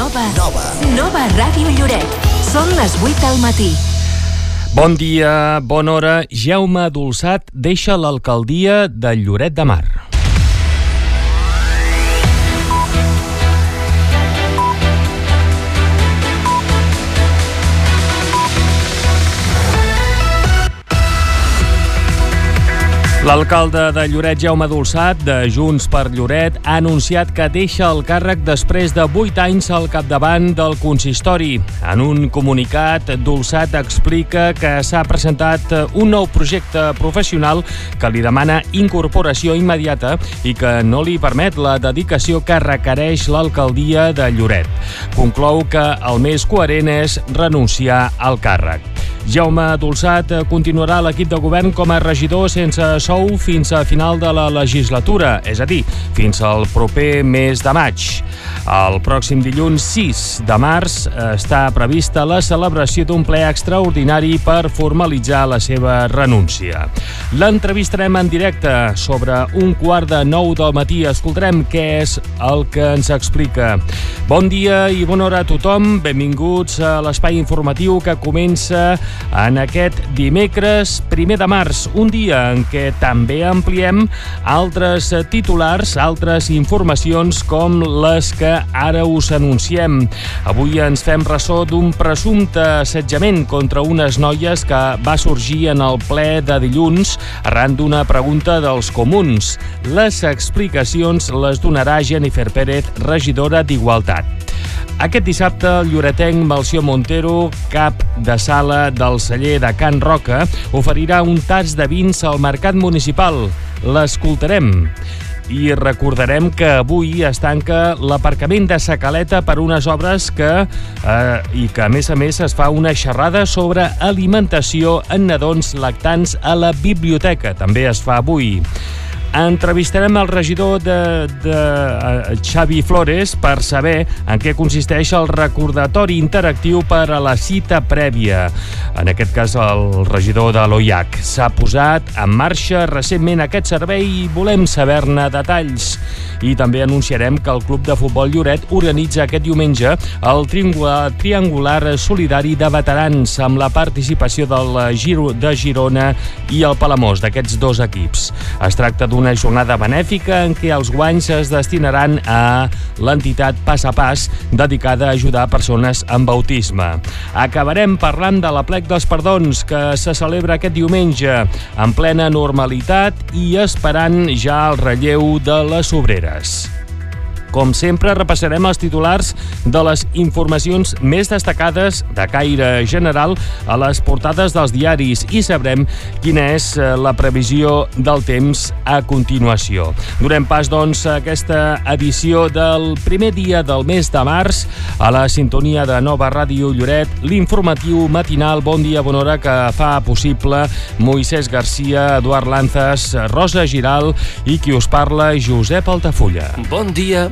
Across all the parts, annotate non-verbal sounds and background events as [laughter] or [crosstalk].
Nova. Nova. Nova Ràdio Lloret. Són les 8 del matí. Bon dia, bona hora. Jaume Dolçat deixa l'alcaldia de Lloret de Mar. L'alcalde de Lloret, Jaume Dolçat, de Junts per Lloret, ha anunciat que deixa el càrrec després de 8 anys al capdavant del consistori. En un comunicat, Dolçat explica que s'ha presentat un nou projecte professional que li demana incorporació immediata i que no li permet la dedicació que requereix l'alcaldia de Lloret. Conclou que el més coherent és renunciar al càrrec. Jaume Dolçat continuarà a l'equip de govern com a regidor sense sou fins a final de la legislatura, és a dir, fins al proper mes de maig. El pròxim dilluns 6 de març està prevista la celebració d'un ple extraordinari per formalitzar la seva renúncia. L'entrevistarem en directe sobre un quart de nou del matí. Escoltarem què és el que ens explica. Bon dia i bona hora a tothom. Benvinguts a l'espai informatiu que comença en aquest dimecres, primer de març, un dia en què també ampliem altres titulars, altres informacions com les que ara us anunciem. Avui ens fem ressò d'un presumpte assetjament contra unes noies que va sorgir en el ple de dilluns arran d'una pregunta dels comuns. Les explicacions les donarà Jennifer Pérez, regidora d'Igualtat. Aquest dissabte, el lloretenc Malció Montero, cap de sala del celler de Can Roca, oferirà un tas de vins al mercat municipal. L'escoltarem. I recordarem que avui es tanca l'aparcament de Sacaleta per unes obres que, eh, i que, a més a més, es fa una xerrada sobre alimentació en nadons lactants a la biblioteca. També es fa avui. Entrevistarem el regidor de, de uh, Xavi Flores per saber en què consisteix el recordatori interactiu per a la cita prèvia. En aquest cas, el regidor de l'OIAC. S'ha posat en marxa recentment aquest servei i volem saber-ne detalls. I també anunciarem que el Club de Futbol Lloret organitza aquest diumenge el Triangular Solidari de Veterans amb la participació del Giro de Girona i el Palamós, d'aquests dos equips. Es tracta d'un una jornada benèfica en què els guanys es destinaran a l'entitat Pas a Pas, dedicada a ajudar persones amb autisme. Acabarem parlant de la plec dels perdons, que se celebra aquest diumenge en plena normalitat i esperant ja el relleu de les obreres. Com sempre, repassarem els titulars de les informacions més destacades de caire general a les portades dels diaris i sabrem quina és eh, la previsió del temps a continuació. Durem pas, doncs, a aquesta edició del primer dia del mes de març a la sintonia de Nova Ràdio Lloret, l'informatiu matinal Bon dia, bona hora, que fa possible Moisès Garcia, Eduard Lanzas, Rosa Giral i qui us parla, Josep Altafulla. Bon dia,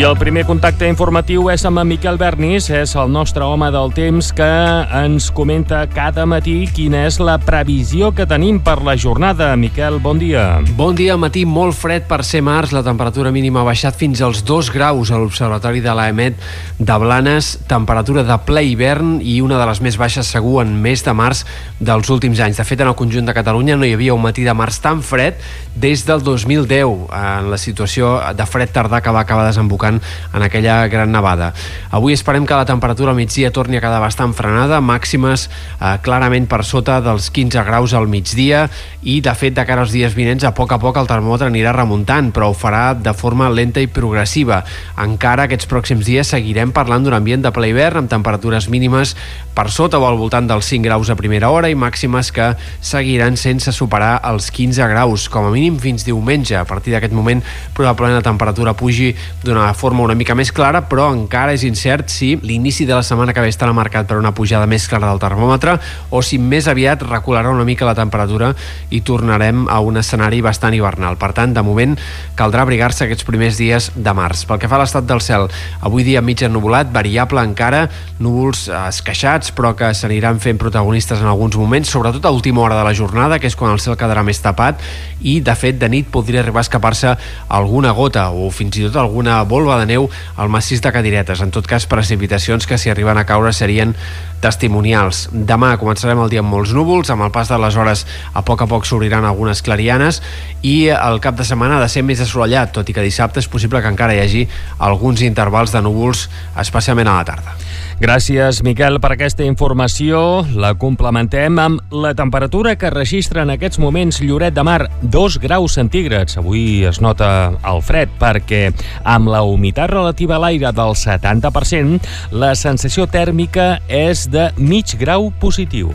I el primer contacte informatiu és amb en Miquel Bernis, és el nostre home del temps que ens comenta cada matí quina és la previsió que tenim per la jornada. Miquel, bon dia. Bon dia, matí molt fred per ser març. La temperatura mínima ha baixat fins als 2 graus a l'Observatori de l'AEMET de Blanes, temperatura de ple hivern i una de les més baixes segur en mes de març dels últims anys. De fet, en el conjunt de Catalunya no hi havia un matí de març tan fred des del 2010, en la situació de fred tardà que va acabar desembocant provocant en aquella gran nevada. Avui esperem que la temperatura al migdia torni a quedar bastant frenada, màximes eh, clarament per sota dels 15 graus al migdia i, de fet, de cara als dies vinents, a poc a poc el termòmetre anirà remuntant, però ho farà de forma lenta i progressiva. Encara aquests pròxims dies seguirem parlant d'un ambient de ple hivern amb temperatures mínimes per sota o al voltant dels 5 graus a primera hora i màximes que seguiran sense superar els 15 graus, com a mínim fins diumenge. A partir d'aquest moment, probablement la temperatura pugi d'una forma una mica més clara, però encara és incert si l'inici de la setmana que ve estarà marcat per una pujada més clara del termòmetre o si més aviat recularà una mica la temperatura i tornarem a un escenari bastant hivernal. Per tant, de moment, caldrà abrigar-se aquests primers dies de març. Pel que fa a l'estat del cel, avui dia mig ennubulat, variable encara, núvols esqueixats, però que s'aniran fent protagonistes en alguns moments, sobretot a última hora de la jornada, que és quan el cel quedarà més tapat, i, de fet, de nit podria arribar a escapar-se alguna gota o fins i tot alguna volva de neu al massís de Cadiretes. En tot cas, precipitacions que, si arriben a caure, serien testimonials. Demà començarem el dia amb molts núvols, amb el pas de les hores a poc a poc s'obriran algunes clarianes i el cap de setmana ha de ser més assolellat, tot i que dissabte és possible que encara hi hagi alguns intervals de núvols, especialment a la tarda. Gràcies, Miquel, per aquesta informació. La complementem amb la temperatura que registra en aquests moments Lloret de Mar, 2 graus centígrads. Avui es nota el fred perquè amb la humitat relativa a l'aire del 70%, la sensació tèrmica és de mig grau positiu.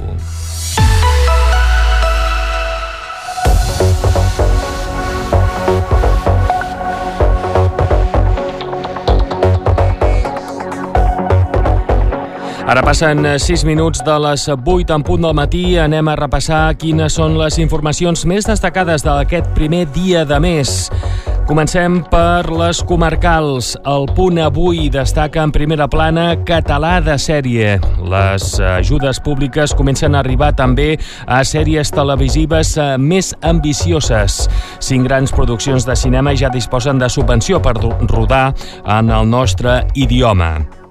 Ara passen 6 minuts de les 8 en punt del matí. Anem a repassar quines són les informacions més destacades d'aquest primer dia de mes. Comencem per les comarcals. El punt avui destaca en primera plana català de sèrie. Les ajudes públiques comencen a arribar també a sèries televisives més ambicioses. Cinc grans produccions de cinema ja disposen de subvenció per rodar en el nostre idioma.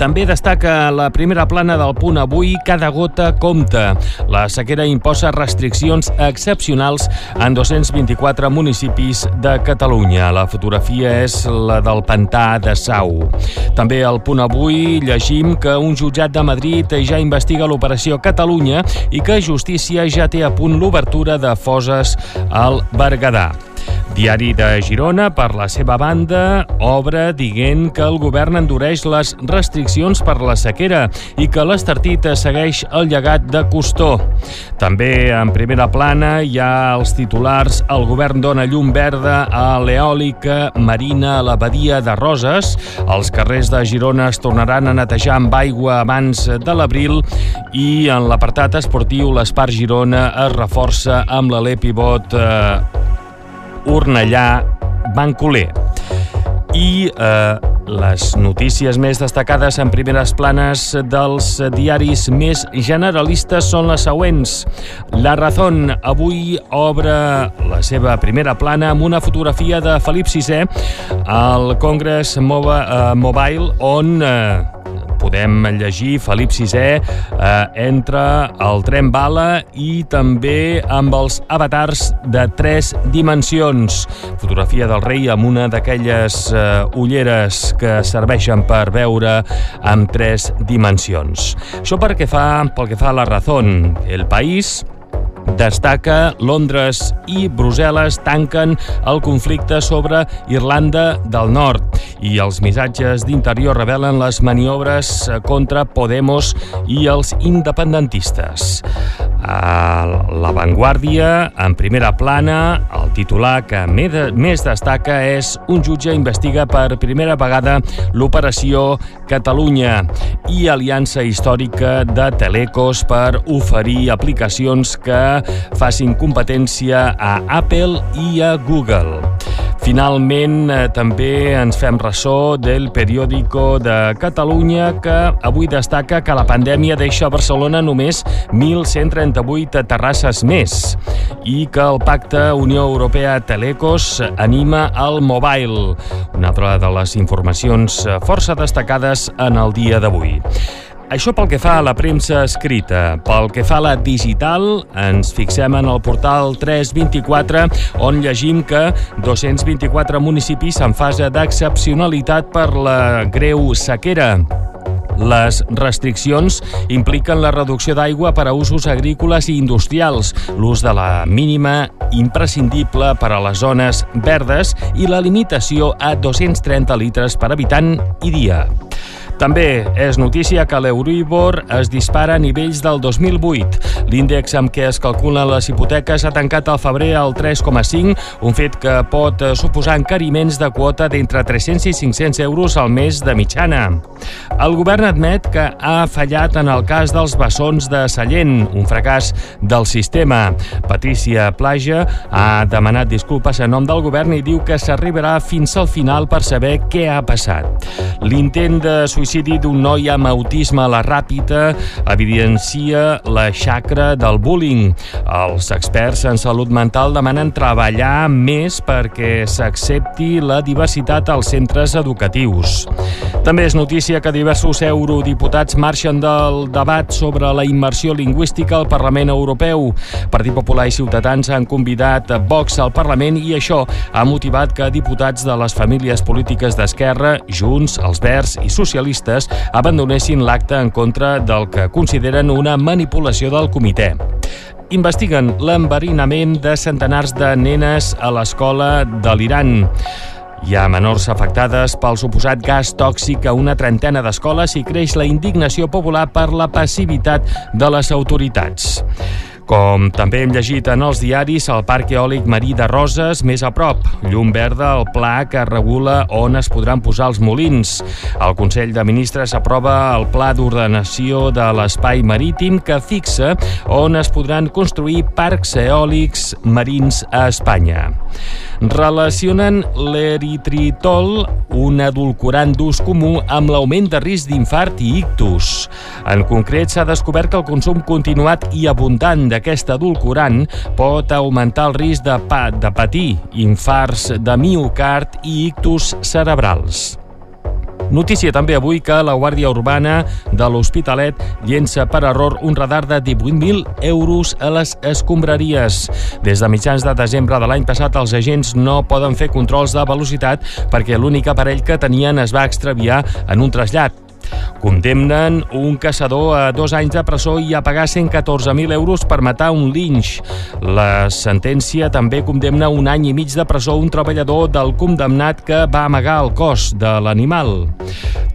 També destaca la primera plana del punt avui, cada gota compta. La sequera imposa restriccions excepcionals en 224 municipis de Catalunya. La fotografia és la del pantà de Sau. També al punt avui llegim que un jutjat de Madrid ja investiga l'operació Catalunya i que Justícia ja té a punt l'obertura de foses al Berguedà. Diari de Girona, per la seva banda, obre dient que el govern endureix les restriccions per la sequera i que l'Estartit segueix el llegat de Costó. També en primera plana hi ha els titulars El govern dona llum verda a l'eòlica marina a la badia de Roses. Els carrers de Girona es tornaran a netejar amb aigua abans de l'abril i en l'apartat esportiu l'Espart Girona es reforça amb l'Alé Pivot eh, Ornellà, Bancoler. I eh, les notícies més destacades en primeres planes dels diaris més generalistes són les següents. La Razón avui obre la seva primera plana amb una fotografia de Felip VI al Congress eh, Mobile on eh, podem llegir Felip VI eh, entre el tren bala i també amb els avatars de tres dimensions. Fotografia del rei amb una d'aquelles eh, ulleres que serveixen per veure amb tres dimensions. Això perquè fa, pel que fa a la raó, el país destaca Londres i Brussel·les tanquen el conflicte sobre Irlanda del Nord i els missatges d'interior revelen les maniobres contra Podemos i els independentistes. A La Vanguardia, en primera plana, el titular que més destaca és un jutge investiga per primera vegada l'operació Catalunya i aliança històrica de Telecos per oferir aplicacions que facin competència a Apple i a Google. Finalment, eh, també ens fem ressò del periòdico de Catalunya que avui destaca que la pandèmia deixa a Barcelona només 1.138 terrasses més i que el pacte Unió Europea-Telecos anima al mobile, una altra de les informacions força destacades en el dia d'avui. Això pel que fa a la premsa escrita. Pel que fa a la digital, ens fixem en el portal 324, on llegim que 224 municipis en fase d'excepcionalitat per la greu sequera. Les restriccions impliquen la reducció d'aigua per a usos agrícoles i industrials, l'ús de la mínima imprescindible per a les zones verdes i la limitació a 230 litres per habitant i dia. També és notícia que l'Euribor es dispara a nivells del 2008. L'índex amb què es calculen les hipoteques ha tancat al febrer al 3,5, un fet que pot suposar encariments de quota d'entre 300 i 500 euros al mes de mitjana. El govern admet que ha fallat en el cas dels bessons de Sallent, un fracàs del sistema. Patricia Plaja ha demanat disculpes en nom del govern i diu que s'arribarà fins al final per saber què ha passat. L'intent de suïcidi d'un noi amb autisme a la ràpida evidencia la xacra del bullying. Els experts en salut mental demanen treballar més perquè s'accepti la diversitat als centres educatius. També és notícia que diversos eurodiputats marxen del debat sobre la immersió lingüística al Parlament Europeu. Partit Popular i Ciutadans han convidat Vox al Parlament i això ha motivat que diputats de les famílies polítiques d'Esquerra, Junts, els Verds i Socialistes abandonessin l'acte en contra del que consideren una manipulació del comitè investiguen l'enverinament de centenars de nenes a l'escola de l'Iran. Hi ha menors afectades pel suposat gas tòxic a una trentena d'escoles i creix la indignació popular per la passivitat de les autoritats. Com també hem llegit en els diaris, el Parc Eòlic Marí de Roses més a prop. Llum verda al pla que regula on es podran posar els molins. El Consell de Ministres aprova el Pla d'Ordenació de l'Espai Marítim que fixa on es podran construir parcs eòlics marins a Espanya. Relacionen l'eritritol, un edulcorant d'ús comú, amb l'augment de risc d'infart i ictus. En concret, s'ha descobert que el consum continuat i abundant de d'aquest edulcorant pot augmentar el risc de, pa, de patir infarts de miocard i ictus cerebrals. Notícia també avui que la Guàrdia Urbana de l'Hospitalet llença per error un radar de 18.000 euros a les escombraries. Des de mitjans de desembre de l'any passat, els agents no poden fer controls de velocitat perquè l'únic aparell que tenien es va extraviar en un trasllat. Condemnen un caçador a dos anys de presó i a pagar 114.000 euros per matar un linx. La sentència també condemna un any i mig de presó un treballador del condemnat que va amagar el cos de l'animal.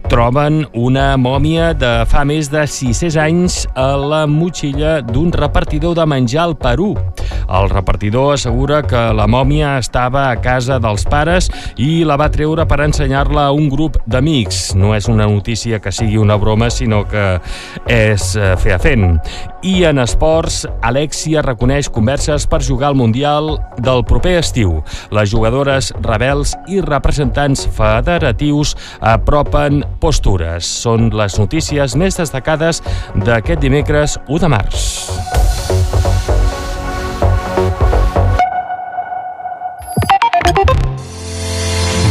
Troben una mòmia de fa més de 600 anys a la motxilla d'un repartidor de menjar al Perú. El repartidor assegura que la mòmia estava a casa dels pares i la va treure per ensenyar-la a un grup d'amics. No és una notícia que sigui una broma, sinó que és eh, fer a fent. I en esports, Alexia reconeix converses per jugar al Mundial del proper estiu. Les jugadores rebels i representants federatius apropen postures. Són les notícies més destacades d'aquest dimecres 1 de març.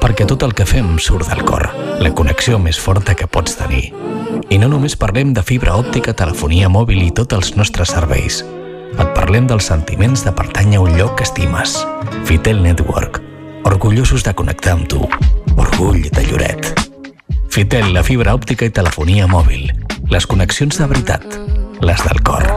Perquè tot el que fem surt del cor, la connexió més forta que pots tenir. I no només parlem de fibra òptica, telefonia mòbil i tots els nostres serveis. Et parlem dels sentiments de pertànyer a un lloc que estimes. Fitel Network. Orgullosos de connectar amb tu. Orgull de Lloret. Fitel, la fibra òptica i telefonia mòbil. Les connexions de veritat. Les del cor.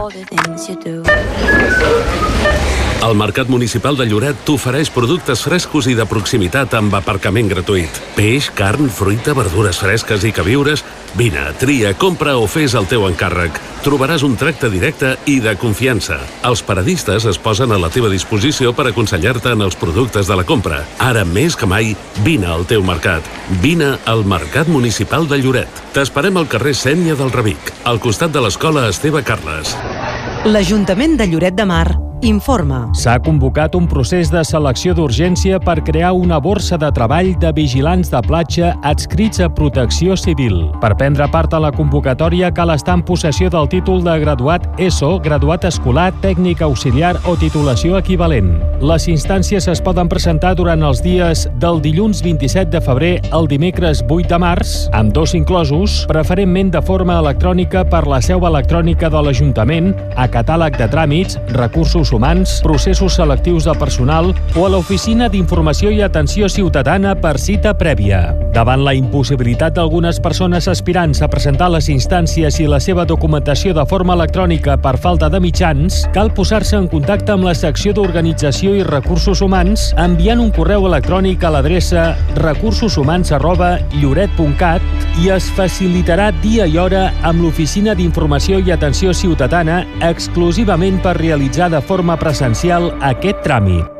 El Mercat Municipal de Lloret t'ofereix productes frescos i de proximitat amb aparcament gratuït. Peix, carn, fruita, verdures fresques i queviures... Vine, tria, compra o fes el teu encàrrec. Trobaràs un tracte directe i de confiança. Els paradistes es posen a la teva disposició per aconsellar-te en els productes de la compra. Ara més que mai, vine al teu mercat. Vine al Mercat Municipal de Lloret. T'esperem al carrer Sènia del Rebic, al costat de l'escola Esteve Carles. L'Ajuntament de Lloret de Mar informa. S'ha convocat un procés de selecció d'urgència per crear una borsa de treball de vigilants de platja adscrits a Protecció Civil. Per prendre part a la convocatòria cal estar en possessió del títol de graduat ESO, graduat escolar, tècnic auxiliar o titulació equivalent. Les instàncies es poden presentar durant els dies del dilluns 27 de febrer al dimecres 8 de març, amb dos inclosos, preferentment de forma electrònica per la seu electrònica de l'Ajuntament, a catàleg de tràmits, recursos humans, processos selectius de personal o a l'Oficina d'Informació i Atenció Ciutadana per cita prèvia. Davant la impossibilitat d'algunes persones aspirants a presentar les instàncies i la seva documentació de forma electrònica per falta de mitjans, cal posar-se en contacte amb la secció d'Organització i Recursos Humans enviant un correu electrònic a l'adreça recursoshumans.lloret.cat i es facilitarà dia i hora amb l'Oficina d'Informació i Atenció Ciutadana exclusivament per realitzar de forma presencial aquest tràmit.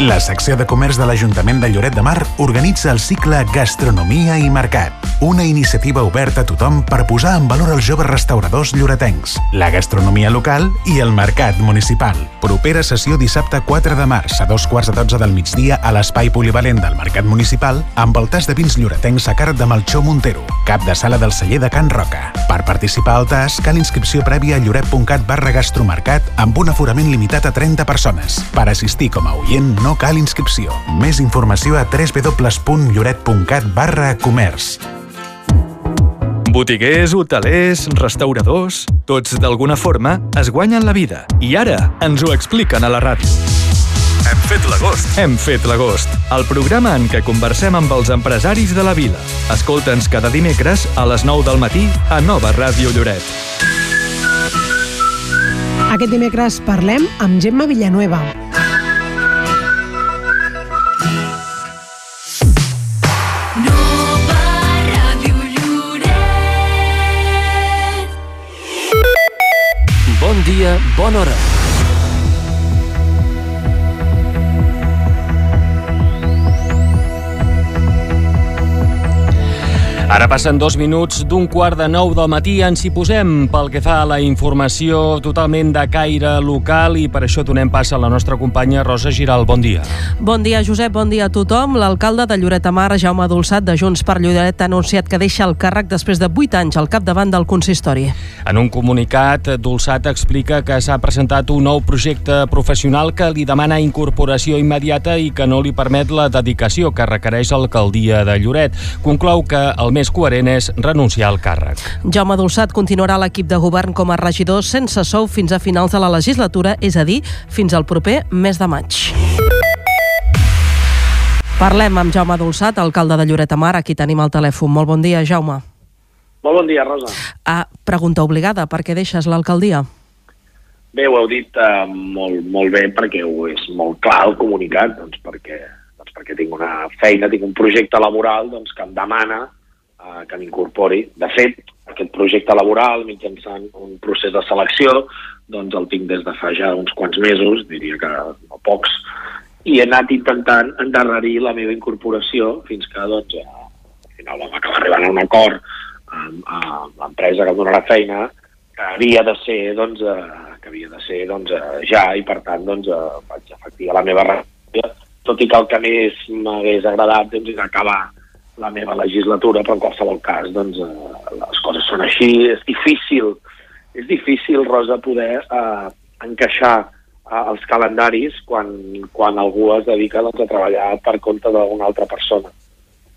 La secció de comerç de l'Ajuntament de Lloret de Mar organitza el cicle Gastronomia i Mercat, una iniciativa oberta a tothom per posar en valor els joves restauradors lloretencs, la gastronomia local i el mercat municipal. Propera sessió dissabte 4 de març a dos quarts de 12 del migdia a l'espai polivalent del Mercat Municipal amb el tas de vins lloretencs a càrrec de Melchor Montero, cap de sala del celler de Can Roca. Per participar al tas cal inscripció prèvia a lloret.cat barra gastromercat amb un aforament limitat a 30 persones. Per assistir com a oient no cal inscripció. Més informació a www.lloret.cat barra comerç. Botiguers, hotelers, restauradors... Tots, d'alguna forma, es guanyen la vida. I ara ens ho expliquen a la ràdio. Hem fet l'agost. Hem fet l'agost, el programa en què conversem amb els empresaris de la vila. Escolta'ns cada dimecres a les 9 del matí a Nova Ràdio Lloret. Aquest dimecres parlem amb Gemma Villanueva. Dia, bona hora. Ara passen dos minuts d'un quart de nou del matí. Ens hi posem pel que fa a la informació totalment de caire local i per això donem pas a la nostra companya Rosa Giral. Bon dia. Bon dia, Josep. Bon dia a tothom. L'alcalde de Lloret de Mar, Jaume Dolçat, de Junts per Lloret, ha anunciat que deixa el càrrec després de 8 anys al capdavant del consistori. En un comunicat, Dolçat explica que s'ha presentat un nou projecte professional que li demana incorporació immediata i que no li permet la dedicació que requereix l'alcaldia de Lloret. Conclou que el més coherent és renunciar al càrrec. Jaume Dolçat continuarà l'equip de govern com a regidor sense sou fins a finals de la legislatura, és a dir, fins al proper mes de maig. Parlem amb Jaume Dolçat, alcalde de Lloret de Mar, aquí tenim el telèfon. Molt bon dia, Jaume. Molt bon dia, Rosa. Ah, pregunta obligada, per què deixes l'alcaldia? Bé, ho heu dit uh, molt, molt bé perquè ho és molt clar el comunicat, doncs perquè, doncs perquè tinc una feina, tinc un projecte laboral doncs, que em demana uh, que m'incorpori. De fet, aquest projecte laboral, mitjançant un procés de selecció, doncs el tinc des de fa ja uns quants mesos, diria que no pocs, i he anat intentant endarrerir la meva incorporació fins que doncs, al final vam acabar arribant a un acord amb, amb l'empresa que em donarà feina que havia de ser doncs, eh, que havia de ser doncs, eh, ja i per tant doncs, eh, vaig efectuar la meva renúncia tot i que el que més m'hagués agradat doncs, és acabar la meva legislatura, però en qualsevol cas doncs, eh, les coses són així, és difícil, és difícil, Rosa, poder eh, encaixar eh, els calendaris quan, quan algú es dedica doncs, a treballar per compte d'una altra persona.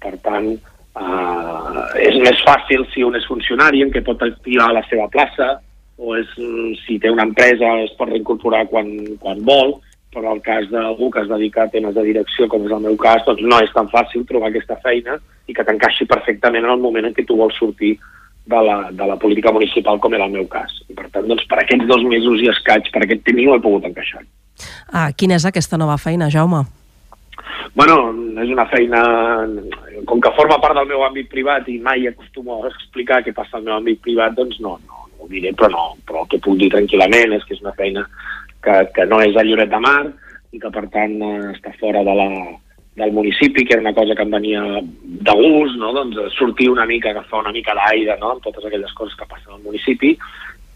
Per tant, eh, és més fàcil si un és funcionari en què pot activar la seva plaça, o és, si té una empresa es pot reincorporar quan, quan vol, però el cas d'algú que es dedica a temes de direcció, com és el meu cas, doncs no és tan fàcil trobar aquesta feina i que t'encaixi perfectament en el moment en què tu vols sortir de la, de la política municipal, com era el meu cas. I per tant, doncs, per aquests dos mesos i escaig, per aquest temps, ho he pogut encaixar. Ah, quina és aquesta nova feina, Jaume? Bueno, és una feina... Com que forma part del meu àmbit privat i mai acostumo a explicar què passa al meu àmbit privat, doncs no, no, no ho diré, però, no, però el que puc dir tranquil·lament és que és una feina que, que no és a Lloret de Mar i que, per tant, eh, està fora de la, del municipi, que era una cosa que em venia de gust, no? doncs, sortir una mica, agafar una mica d'aire no? amb totes aquelles coses que passen al municipi,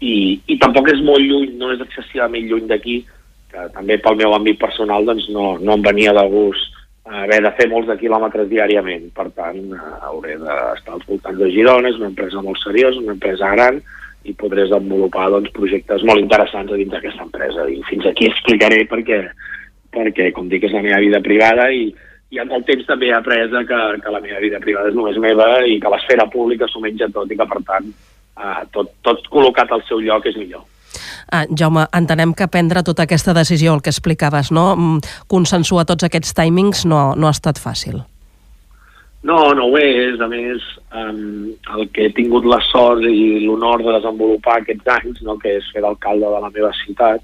i, i tampoc és molt lluny, no és excessivament lluny d'aquí, que també pel meu àmbit personal doncs no, no em venia de gust haver de fer molts de quilòmetres diàriament. Per tant, eh, hauré d'estar als voltants de Girona, és una empresa molt seriosa, una empresa gran, i podré desenvolupar doncs, projectes molt interessants a dins d'aquesta empresa. I fins aquí explicaré perquè, perquè, com dic, és la meva vida privada i, i amb el temps també he après que, que la meva vida privada és només meva i que l'esfera pública s'ho menja tot i que, per tant, eh, tot, tot col·locat al seu lloc és millor. Ah, Jaume, entenem que prendre tota aquesta decisió, el que explicaves, no? Mm, consensuar tots aquests timings no, no ha estat fàcil. No, no ho és. A més, um, el que he tingut la sort i l'honor de desenvolupar aquests anys, no, que és fer d'alcalde de la meva ciutat,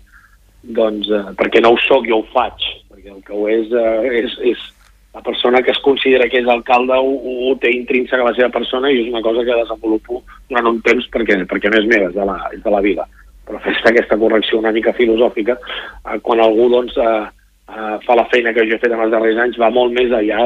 doncs, uh, perquè no ho sóc, jo ho faig. Perquè el que ho és, uh, és, és la persona que es considera que és alcalde ho, ho té intrínseca a la seva persona i és una cosa que desenvolupo durant un temps perquè, perquè no és meva, és de la, és de la vida però fes aquesta correcció una mica filosòfica, eh, quan algú doncs, eh, eh, fa la feina que jo he fet en els darrers anys, va molt més enllà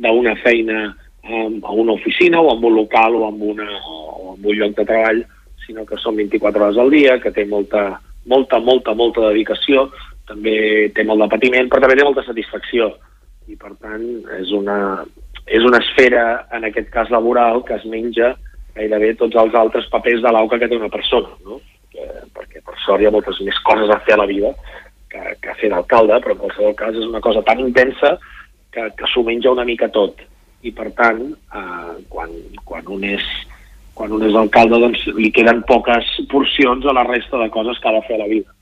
d'una feina eh, a una oficina o en un local o en, una, o un lloc de treball, sinó que són 24 hores al dia, que té molta, molta, molta, molta dedicació, també té molt de patiment, però també té molta satisfacció. I, per tant, és una, és una esfera, en aquest cas laboral, que es menja gairebé tots els altres papers de l'auca que té una persona, no? eh, perquè per sort hi ha moltes més coses a fer a la vida que, que fer d'alcalde, però en qualsevol cas és una cosa tan intensa que, que s'ho menja una mica tot. I per tant, eh, quan, quan, un és, quan un és alcalde, doncs li queden poques porcions a la resta de coses que ha de fer a la vida.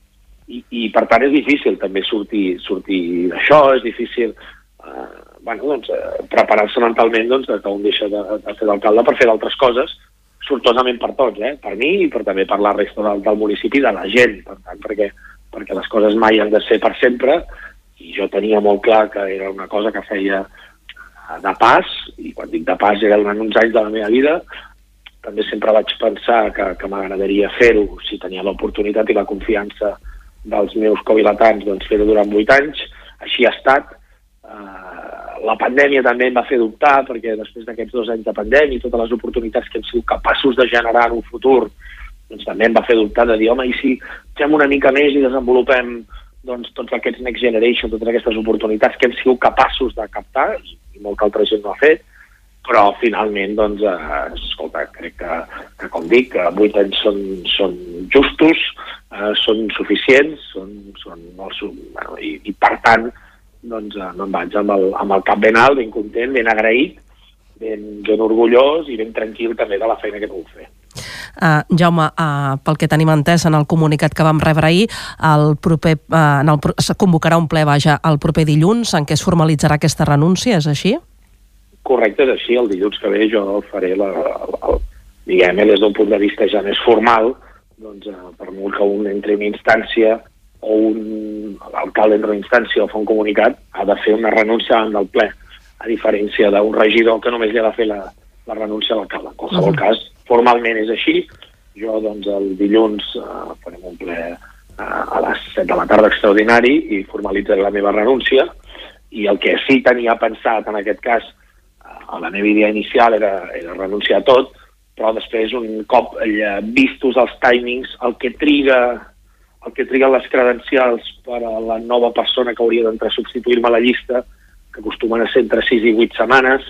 I, i per tant és difícil també sortir, sortir d'això, és difícil eh, bueno, doncs, eh, preparar-se mentalment doncs, que un deixa de, de fer d'alcalde per fer d'altres coses sortosament per tots, eh? per mi i per, també per la resta del, del municipi, de la gent, per tant, perquè, perquè les coses mai han de ser per sempre, i jo tenia molt clar que era una cosa que feia de pas, i quan dic de pas era durant uns anys de la meva vida, també sempre vaig pensar que, que m'agradaria fer-ho. Si tenia l'oportunitat i la confiança dels meus covilatans, doncs fer-ho durant vuit anys, així ha estat, eh, la pandèmia també em va fer dubtar, perquè després d'aquests dos anys de pandèmia i totes les oportunitats que hem sigut capaços de generar en un futur, doncs també em va fer dubtar de dir, home, i si fem una mica més i desenvolupem doncs, tots aquests Next Generation, totes aquestes oportunitats que hem sigut capaços de captar, i, molta altra gent no ha fet, però finalment, doncs, eh, escolta, crec que, que com dic, que vuit anys són, són justos, eh, són suficients, són, són molt, bueno, i, i per tant, doncs eh, me'n vaig amb el, amb el cap ben alt, ben content, ben agraït, ben, ben orgullós i ben tranquil també de la feina que puc fer. Uh, Jaume, uh, pel que tenim entès en el comunicat que vam rebre ahir, el proper, uh, en el, es convocarà un ple vaja el proper dilluns en què es formalitzarà aquesta renúncia, és així? Correcte, és així. El dilluns que ve jo faré la, el, diguem des d'un punt de vista ja més formal, doncs, uh, per molt que un entri en instància o un alcalde en instància o fa un comunicat, ha de fer una renúncia davant del ple, a diferència d'un regidor que només li ha de fer la, la renúncia a l'alcalde. En qualsevol uh -huh. cas, formalment és així. Jo, doncs, el dilluns eh, farem un ple eh, a les 7 de la tarda extraordinari i formalitzaré la meva renúncia i el que sí tenia pensat en aquest cas a la meva idea inicial era, era renunciar a tot, però després un cop eh, vistos els timings, el que triga el que triguen les credencials per a la nova persona que hauria d'entrar a substituir-me a la llista, que acostumen a ser entre 6 i 8 setmanes,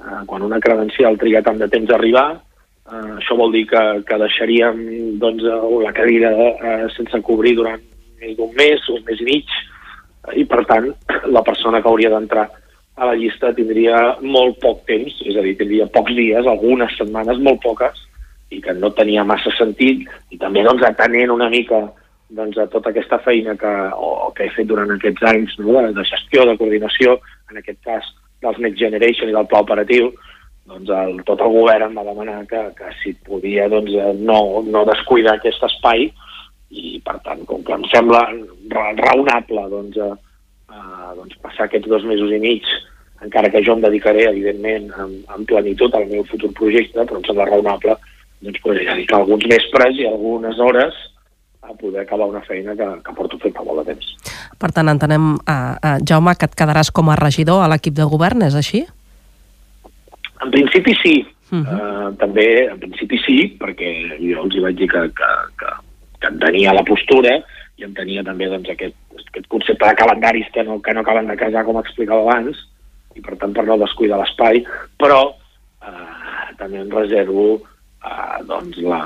eh, quan una credencial triga tant de temps a arribar, eh, això vol dir que, que deixaríem doncs, la cadira eh, sense cobrir durant més d'un mes, un mes i mig, i per tant [clears throat] la persona que hauria d'entrar a la llista tindria molt poc temps, és a dir, tindria pocs dies, algunes setmanes, molt poques, i que no tenia massa sentit, i també doncs, atenent una mica doncs, a tota aquesta feina que, o, que he fet durant aquests anys no, de, de gestió, de coordinació, en aquest cas dels Next Generation i del pla operatiu, doncs el, tot el govern em va demanar que, que si podia doncs, no, no descuidar aquest espai i per tant, com que em sembla raonable doncs, eh, eh, doncs passar aquests dos mesos i mig encara que jo em dedicaré, evidentment, amb, amb plenitud al meu futur projecte, però em sembla raonable doncs, poder dedicar alguns vespres i algunes hores a poder acabar una feina que, que porto fent fa molt de temps. Per tant, entenem, uh, uh, Jaume, que et quedaràs com a regidor a l'equip de govern, és així? En principi sí, Uh -huh. uh, també, en principi sí, perquè jo els hi vaig dir que, que, que, que en tenia la postura i en tenia també doncs, aquest, aquest concepte de calendaris que no, que no acaben de casar, com explicava abans, i per tant per no descuidar l'espai, però eh, també en reservo eh, doncs la,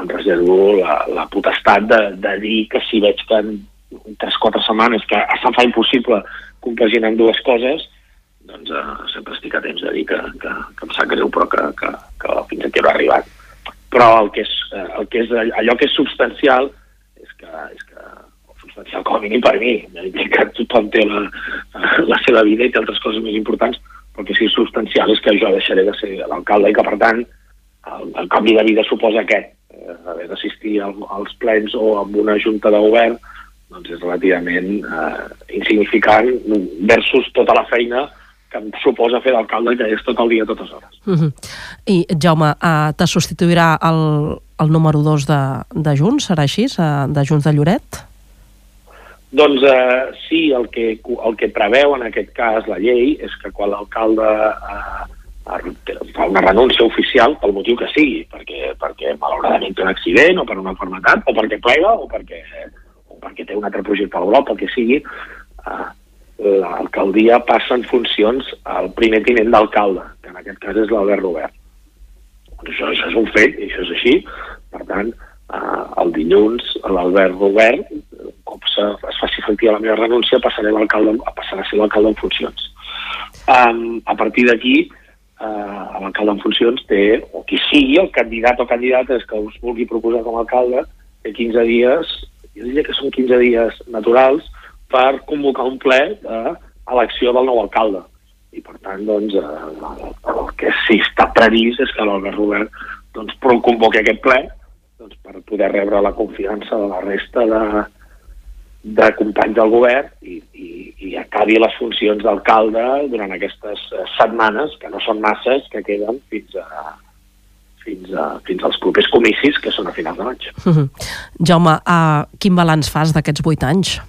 en reservo la, la potestat de, de dir que si veig que en 3-4 setmanes que se'm fa impossible compaginar dues coses, doncs eh, sempre estic a temps de dir que, que, que em sap greu però que, que, que fins aquí no ha arribat. Però el que és, eh, el que és allò que és substancial és que, és que substancial com a mínim per mi, que tothom té la, la seva vida i té altres coses més importants, però que si és substancial és que jo deixaré de ser l'alcalde i que per tant el, el canvi de vida suposa aquest, eh, haver d'assistir al, als plens o amb una junta de govern doncs és relativament eh, insignificant versus tota la feina que em suposa fer d'alcalde, que és tot el dia, totes hores. Uh -huh. I, Jaume, uh, te substituirà el, el número 2 de, de Junts, serà així, de Junts de Lloret? Doncs uh, sí, el que, el que preveu en aquest cas la llei és que quan l'alcalde uh, fa una renúncia oficial pel motiu que sigui, perquè, perquè malauradament té un accident o per una enfermetat o perquè plega o perquè, o perquè té un altre projecte a l'Europa, el que sigui, uh, l'alcaldia passa en funcions al primer tinent d'alcalde, que en aquest cas és l'Albert Robert. Això, això és un fet, això és així. Per tant, eh, el dilluns l'Albert Robert, com es faci efectiva la meva renúncia, passaré, passarà a ser l'alcalde en funcions. Um, a partir d'aquí, eh, l'alcalde en funcions té, o qui sigui el candidat o candidates que us vulgui proposar com a alcalde, té 15 dies, jo diria que són 15 dies naturals, per convocar un ple d'elecció del nou alcalde. I per tant, doncs, eh, el que sí està previst és que l'Albert Robert doncs, convoqui aquest ple doncs, per poder rebre la confiança de la resta de, de companys del govern i, i, i acabi les funcions d'alcalde durant aquestes eh, setmanes, que no són masses, que queden fins a, fins, a, fins als propers comicis, que són a finals de maig. Uh -huh. Jaume, uh, quin balanç fas d'aquests vuit anys?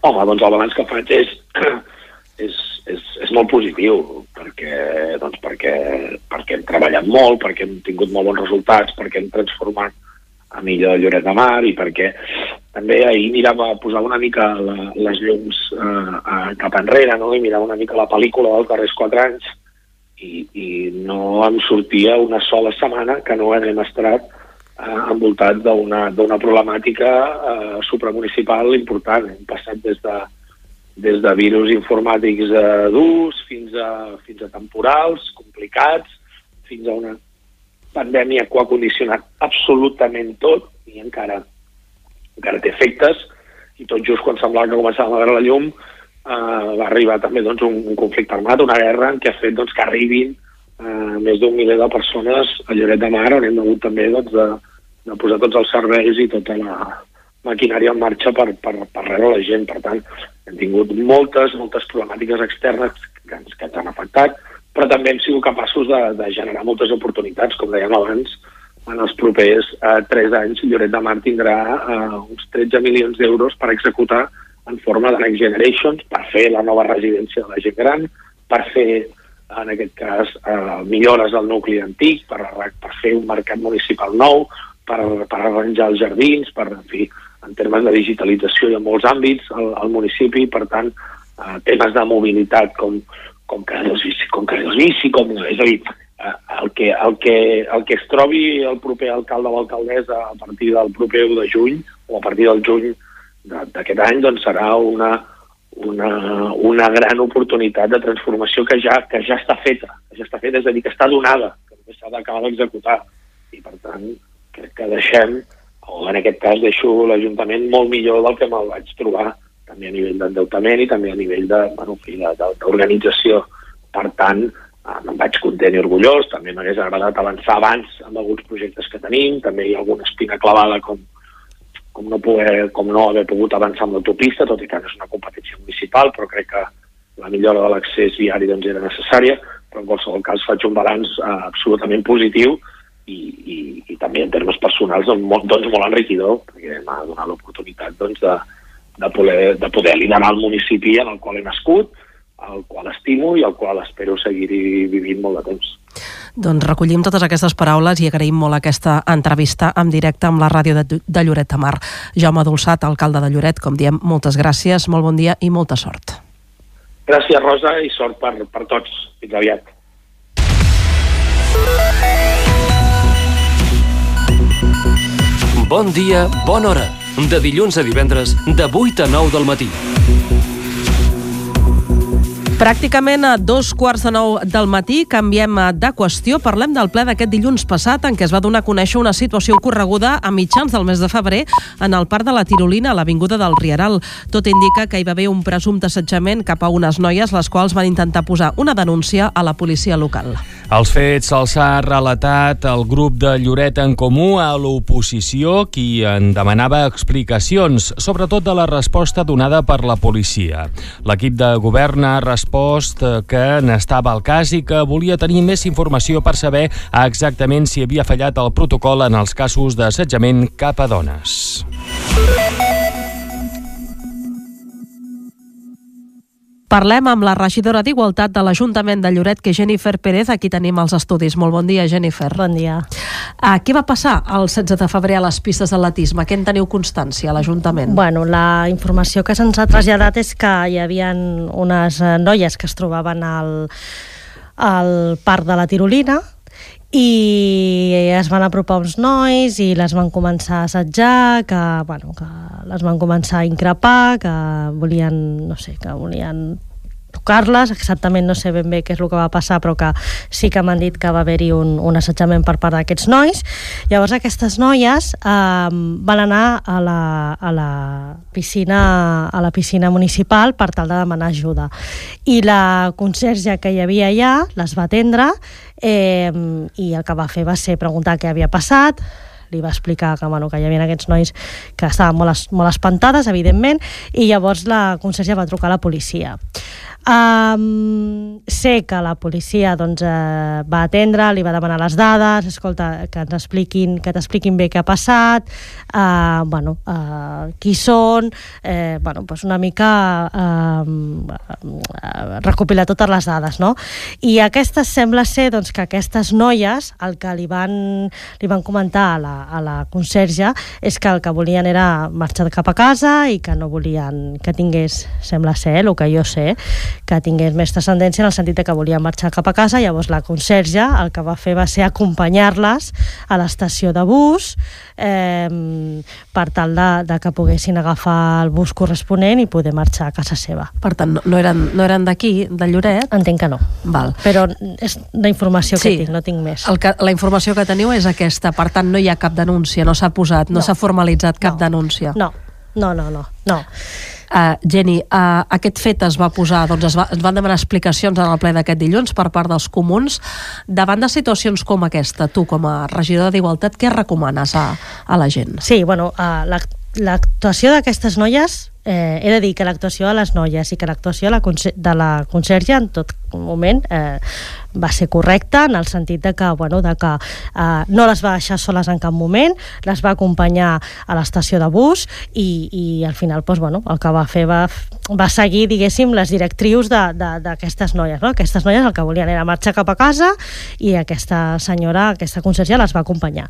Home, doncs el balanç que faig és, [clears throat] és, és, és molt positiu, perquè, doncs perquè, perquè hem treballat molt, perquè hem tingut molt bons resultats, perquè hem transformat a millor Lloret de Mar i perquè també ahir mirava, posava una mica la, les llums eh, cap enrere no? i mirava una mica la pel·lícula dels darrers quatre anys i, i no em sortia una sola setmana que no hem estat eh, envoltat d'una problemàtica eh, supramunicipal important. Hem passat des de, des de virus informàtics eh, durs fins a, fins a temporals complicats, fins a una pandèmia que ho ha condicionat absolutament tot i encara, encara té efectes i tot just quan semblava que començàvem a veure la llum eh, va arribar també doncs, un, un conflicte armat, una guerra en què ha fet doncs, que arribin eh, més d'un miler de persones a Lloret de Mar, on hem hagut també doncs, de, de posar tots els serveis i tota la maquinària en marxa per, per, per rebre la gent. Per tant, hem tingut moltes, moltes problemàtiques externes que ens, que ens han afectat, però també hem sigut capaços de, de generar moltes oportunitats, com dèiem abans, en els propers eh, tres anys. Lloret de Mar tindrà eh, uns 13 milions d'euros per executar en forma de Next Generations, per fer la nova residència de la gent gran, per fer en aquest cas, eh, millores al nucli antic, per, per fer un mercat municipal nou, per, per arranjar els jardins, per, en fi, en termes de digitalització i en molts àmbits al, al municipi, per tant, eh, temes de mobilitat com, com carrils bici, com carrils bici, com, és a dir, eh, el, que, el, que, el que es trobi el proper alcalde o alcaldessa a partir del proper 1 de juny o a partir del juny d'aquest any doncs serà una, una, una gran oportunitat de transformació que ja, que ja està feta, que ja està feta, és a dir, que està donada, que només s'ha d'acabar d'executar. I per tant, crec que deixem, o en aquest cas deixo l'Ajuntament molt millor del que me'l vaig trobar, també a nivell d'endeutament i també a nivell d'organització. Per tant, eh, me'n vaig content i orgullós, també m'hagués agradat avançar abans amb alguns projectes que tenim, també hi ha alguna espina clavada com, com no, poder, com no haver pogut avançar amb l'autopista, tot i que és una competència municipal, però crec que la millora de l'accés viari doncs, era necessària, però en qualsevol cas faig un balanç eh, absolutament positiu i, i, i també en termes personals doncs, molt, doncs, molt enriquidor, perquè m'ha donat l'oportunitat doncs, de, de, poder, de poder liderar el municipi en el qual he nascut, el qual estimo i el qual espero seguir vivint molt de temps. Doncs recollim totes aquestes paraules i agraïm molt aquesta entrevista en directe amb la ràdio de, de Lloret de Mar. Jaume Dolçat, alcalde de Lloret, com diem, moltes gràcies, molt bon dia i molta sort. Gràcies, Rosa, i sort per, per tots. Fins aviat. Bon dia, bona hora. De dilluns a divendres, de 8 a 9 del matí. Pràcticament a dos quarts de nou del matí canviem de qüestió. Parlem del ple d'aquest dilluns passat en què es va donar a conèixer una situació ocorreguda a mitjans del mes de febrer en el parc de la Tirolina, a l'Avinguda del Rieral. Tot indica que hi va haver un presumpte assetjament cap a unes noies, les quals van intentar posar una denúncia a la policia local. Els fets els ha relatat el grup de Lloret en Comú a l'oposició, qui en demanava explicacions, sobretot de la resposta donada per la policia. L'equip de govern ha respost que n'estava al cas i que volia tenir més informació per saber exactament si havia fallat el protocol en els casos d'assetjament cap a dones. Parlem amb la regidora d'Igualtat de l'Ajuntament de Lloret, que és Jennifer Pérez. Aquí tenim els estudis. Molt bon dia, Jennifer. Bon dia. Uh, què va passar el 16 de febrer a les pistes d'atletisme? Què en teniu constància a l'Ajuntament? Bueno, la informació que se'ns ha traslladat és que hi havia unes eh, noies que es trobaven al, al parc de la Tirolina, i es van apropar uns nois i les van començar a assetjar, que, bueno, que les van començar a increpar, que volien, no sé, que volien tocar-les, exactament no sé ben bé què és el que va passar, però que sí que m'han dit que va haver-hi un, un assetjament per part d'aquests nois. Llavors aquestes noies eh, van anar a la, a la piscina a la piscina municipal per tal de demanar ajuda. I la conserge que hi havia allà les va atendre eh, i el que va fer va ser preguntar què havia passat, li va explicar que, bueno, que hi havia aquests nois que estaven molt, molt espantades, evidentment, i llavors la conserge va trucar a la policia. Um, sé que la policia doncs, eh, va atendre, li va demanar les dades, escolta, que ens expliquin, que t'expliquin bé què ha passat, uh, bueno, uh, qui són, eh, bueno, pues una mica uh, recopilar totes les dades, no? I aquestes sembla ser doncs, que aquestes noies, el que li van, li van comentar a la, a la conserge és que el que volien era marxar cap a casa i que no volien que tingués, sembla ser, el que jo sé, que tingués més transcendència en el sentit que volia marxar cap a casa, llavors la conserge el que va fer va ser acompanyar-les a l'estació de bus eh, per tal de, de que poguessin agafar el bus corresponent i poder marxar a casa seva. Per tant, no, no eren, no eren d'aquí, de Lloret? Entenc que no. Val. Però és la informació que sí. tinc, no tinc més. El que, la informació que teniu és aquesta, per tant no hi ha cap denúncia, no s'ha posat, no, no s'ha formalitzat cap no. denúncia. No, no, no, no. no. Uh, Jenny, uh, aquest fet es va posar, doncs es, va, es van demanar explicacions en el ple d'aquest dilluns per part dels comuns. Davant de situacions com aquesta, tu com a regidora d'Igualtat, què recomanes a, a la gent? Sí, bueno, uh, l'actuació d'aquestes noies eh, he de dir que l'actuació de les noies i que l'actuació de, la de la conserge en tot moment eh, va ser correcta en el sentit de que, bueno, de que eh, no les va deixar soles en cap moment, les va acompanyar a l'estació de bus i, i al final doncs, bueno, el que va fer va, va seguir, diguéssim, les directrius d'aquestes noies. No? Aquestes noies el que volien era marxar cap a casa i aquesta senyora, aquesta conserge les va acompanyar.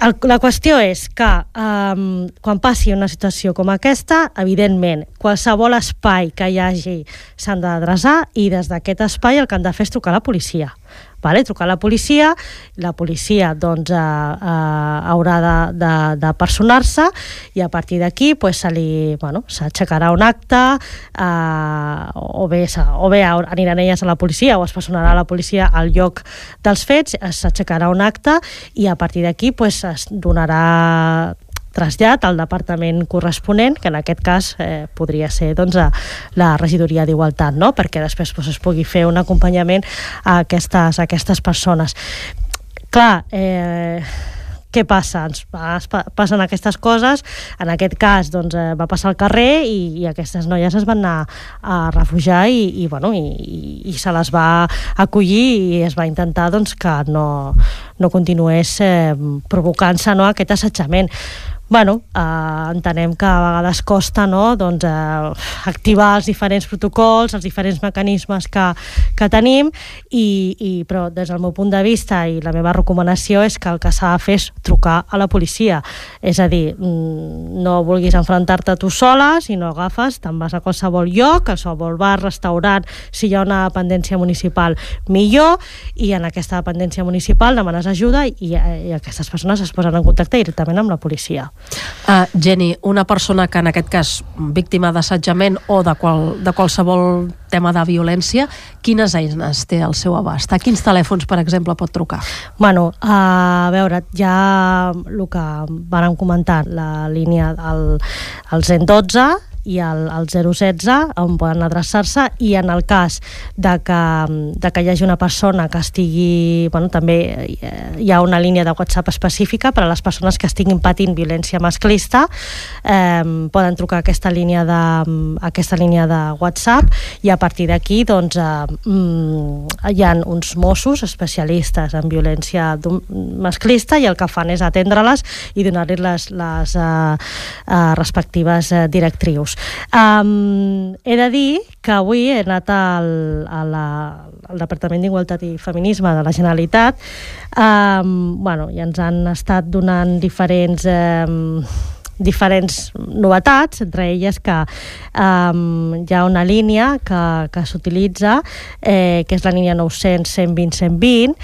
El, la qüestió és que um, quan passi una situació com aquesta, evidentment, qualsevol espai que hi hagi s'han d'adreçar i des d'aquest espai el que han de fer és trucar a la policia vale? trucar a la policia, la policia doncs, eh, eh, haurà de, de, de personar-se i a partir d'aquí pues, se li, bueno, s'aixecarà un acte eh, o, bé, o bé aniran elles a la policia o es personarà la policia al lloc dels fets, s'aixecarà un acte i a partir d'aquí pues, es donarà trasllat al departament corresponent, que en aquest cas eh, podria ser doncs, a la regidoria d'Igualtat, no? perquè després doncs, es pugui fer un acompanyament a aquestes, a aquestes persones. Clar, eh, què passa? Ens, passen aquestes coses, en aquest cas doncs, eh, va passar al carrer i, i aquestes noies es van anar a refugiar i, i, bueno, i, i se les va acollir i es va intentar doncs, que no, no continués eh, provocant-se no, aquest assetjament bueno, eh, entenem que a vegades costa no? doncs, eh, activar els diferents protocols, els diferents mecanismes que, que tenim, i, i, però des del meu punt de vista i la meva recomanació és que el que s'ha de fer és trucar a la policia. És a dir, mm, no vulguis enfrontar-te tu sola, si no agafes, te'n vas a qualsevol lloc, a qualsevol bar, restaurant, si hi ha una dependència municipal, millor, i en aquesta dependència municipal demanes ajuda i, i aquestes persones es posen en contacte directament amb la policia. Uh, Jenny, una persona que en aquest cas víctima d'assetjament o de, qual, de qualsevol tema de violència, quines eines té al seu abast? A quins telèfons, per exemple, pot trucar? Bueno, a veure, ja el que vàrem comentar, la línia, el 112, i al, al 016 on poden adreçar-se i en el cas de que, de que hi hagi una persona que estigui bueno, també eh, hi ha una línia de WhatsApp específica per a les persones que estiguin patint violència masclista eh, poden trucar a aquesta línia de, aquesta línia de WhatsApp i a partir d'aquí doncs, eh, mm, hi ha uns Mossos especialistes en violència masclista i el que fan és atendre-les i donar-li les, les eh, eh, respectives eh, directrius euros. Um, he de dir que avui he anat al, a la, al Departament d'Igualtat i Feminisme de la Generalitat um, bueno, i ens han estat donant diferents... Um, diferents novetats, entre elles que um, hi ha una línia que, que s'utilitza, eh, que és la línia 900 120 120,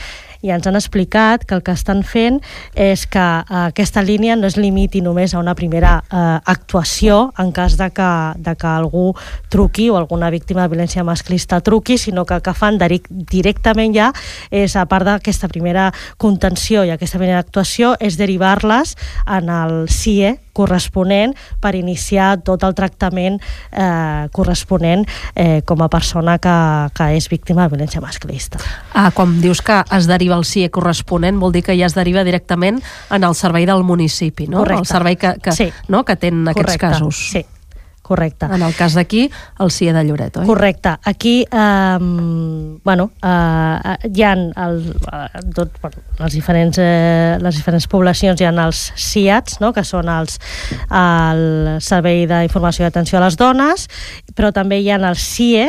i ens han explicat que el que estan fent és que eh, aquesta línia no es limiti només a una primera eh, actuació en cas de que, de que algú truqui o alguna víctima de violència masclista truqui, sinó que el que fan directament ja és, a part d'aquesta primera contenció i aquesta primera actuació, és derivar-les en el CIE corresponent per iniciar tot el tractament eh, corresponent eh, com a persona que, que és víctima de violència masclista. Ah, quan dius que es deriva el CIE corresponent, vol dir que ja es deriva directament en el servei del municipi, no? Correcte. El servei que, que, sí. no? que tenen aquests Correcte. casos. Sí, correcte. En el cas d'aquí, el CIE de Lloret, oi? Correcte. Aquí, eh, bueno, eh, hi ha el, eh, tot, bueno, les, diferents, eh, les diferents poblacions, hi ha els CIATs, no?, que són els, el Servei d'Informació i Atenció a les Dones, però també hi ha els CIE,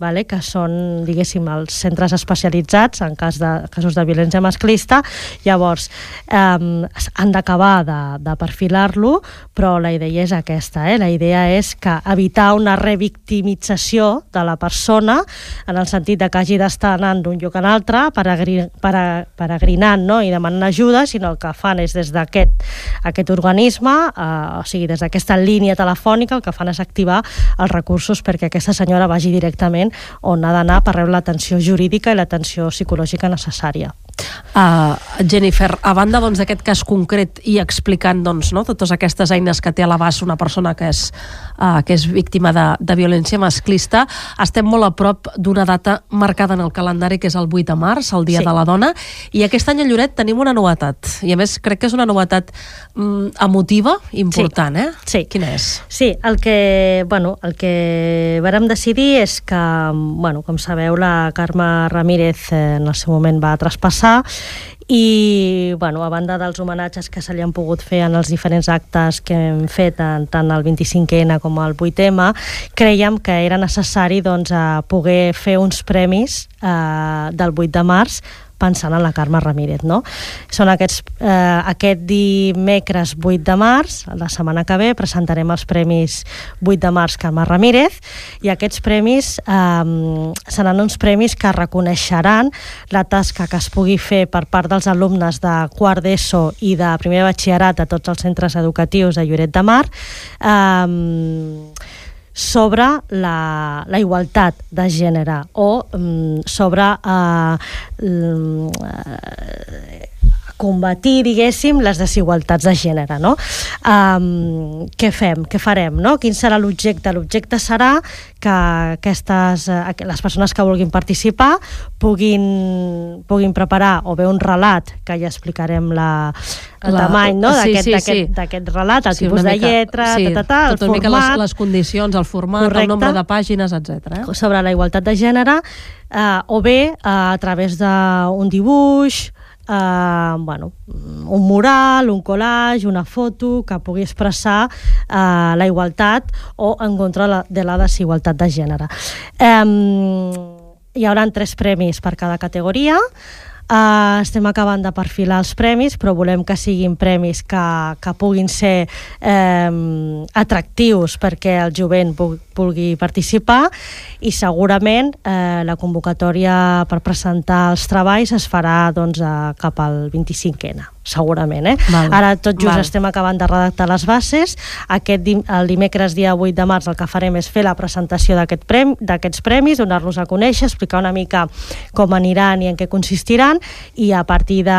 vale? que són, diguéssim, els centres especialitzats en cas de casos de violència masclista. Llavors, eh, han d'acabar de, de perfilar-lo, però la idea és aquesta. Eh? La idea és que evitar una revictimització de la persona en el sentit de que hagi d'estar anant d'un lloc a l'altre peregrinant no? i demanant ajuda, sinó el que fan és des d'aquest aquest organisme, eh, o sigui, des d'aquesta línia telefònica, el que fan és activar els recursos perquè aquesta senyora vagi directament on ha d'anar per rebre l'atenció jurídica i l'atenció psicològica necessària. Uh, Jennifer, a banda doncs, d'aquest doncs, cas concret i explicant doncs, no, totes aquestes eines que té a l'abast una persona que és, uh, que és víctima de, de violència masclista, estem molt a prop d'una data marcada en el calendari que és el 8 de març, el Dia sí. de la Dona, i aquest any a Lloret tenim una novetat, i a més crec que és una novetat mm, emotiva important, sí. eh? Sí. Quina és? Sí, el que, bueno, el que vàrem decidir és que, bueno, com sabeu, la Carme Ramírez eh, en el seu moment va traspassar i bueno, a banda dels homenatges que se li han pogut fer en els diferents actes que hem fet tant, tant el 25N com el 8M, creiem que era necessari doncs, poder fer uns premis eh, del 8 de març pensant en la Carme Ramírez. No? Són aquests, eh, aquest dimecres 8 de març, la setmana que ve, presentarem els premis 8 de març Carme Ramírez i aquests premis eh, seran uns premis que reconeixeran la tasca que es pugui fer per part dels alumnes de quart d'ESO i de primer batxillerat a tots els centres educatius de Lloret de Mar eh, sobre la, la igualtat de gènere o um, sobre uh, um, uh, combatir, diguéssim, les desigualtats de gènere, no? Um, què fem? Què farem? No? Quin serà l'objecte? L'objecte serà que aquestes, uh, les persones que vulguin participar puguin, puguin preparar o bé un relat, que ja explicarem la, el la, tamany no? d'aquest sí, sí, sí. relat, el sí, tipus mica, de lletra, sí, ta, ta, ta, el format... Les, les condicions, el format, correcte, el nombre de pàgines, etc. Eh? Sobre la igualtat de gènere, eh, o bé eh, a través d'un dibuix, eh, bueno, un mural, un collage, una foto que pugui expressar eh, la igualtat o en contra de la desigualtat de gènere. Eh, hi haurà tres premis per cada categoria, Uh, estem acabant de perfilar els premis, però volem que siguin premis que, que puguin ser eh, atractius perquè el jovent vulgui participar i segurament eh, la convocatòria per presentar els treballs es farà doncs, a, cap al 25N segurament. Eh? Val. Ara tot just Val. estem acabant de redactar les bases. Aquest dim el dimecres dia 8 de març el que farem és fer la presentació d'aquests prem premis, donar-los a conèixer, explicar una mica com aniran i en què consistiran i a partir de,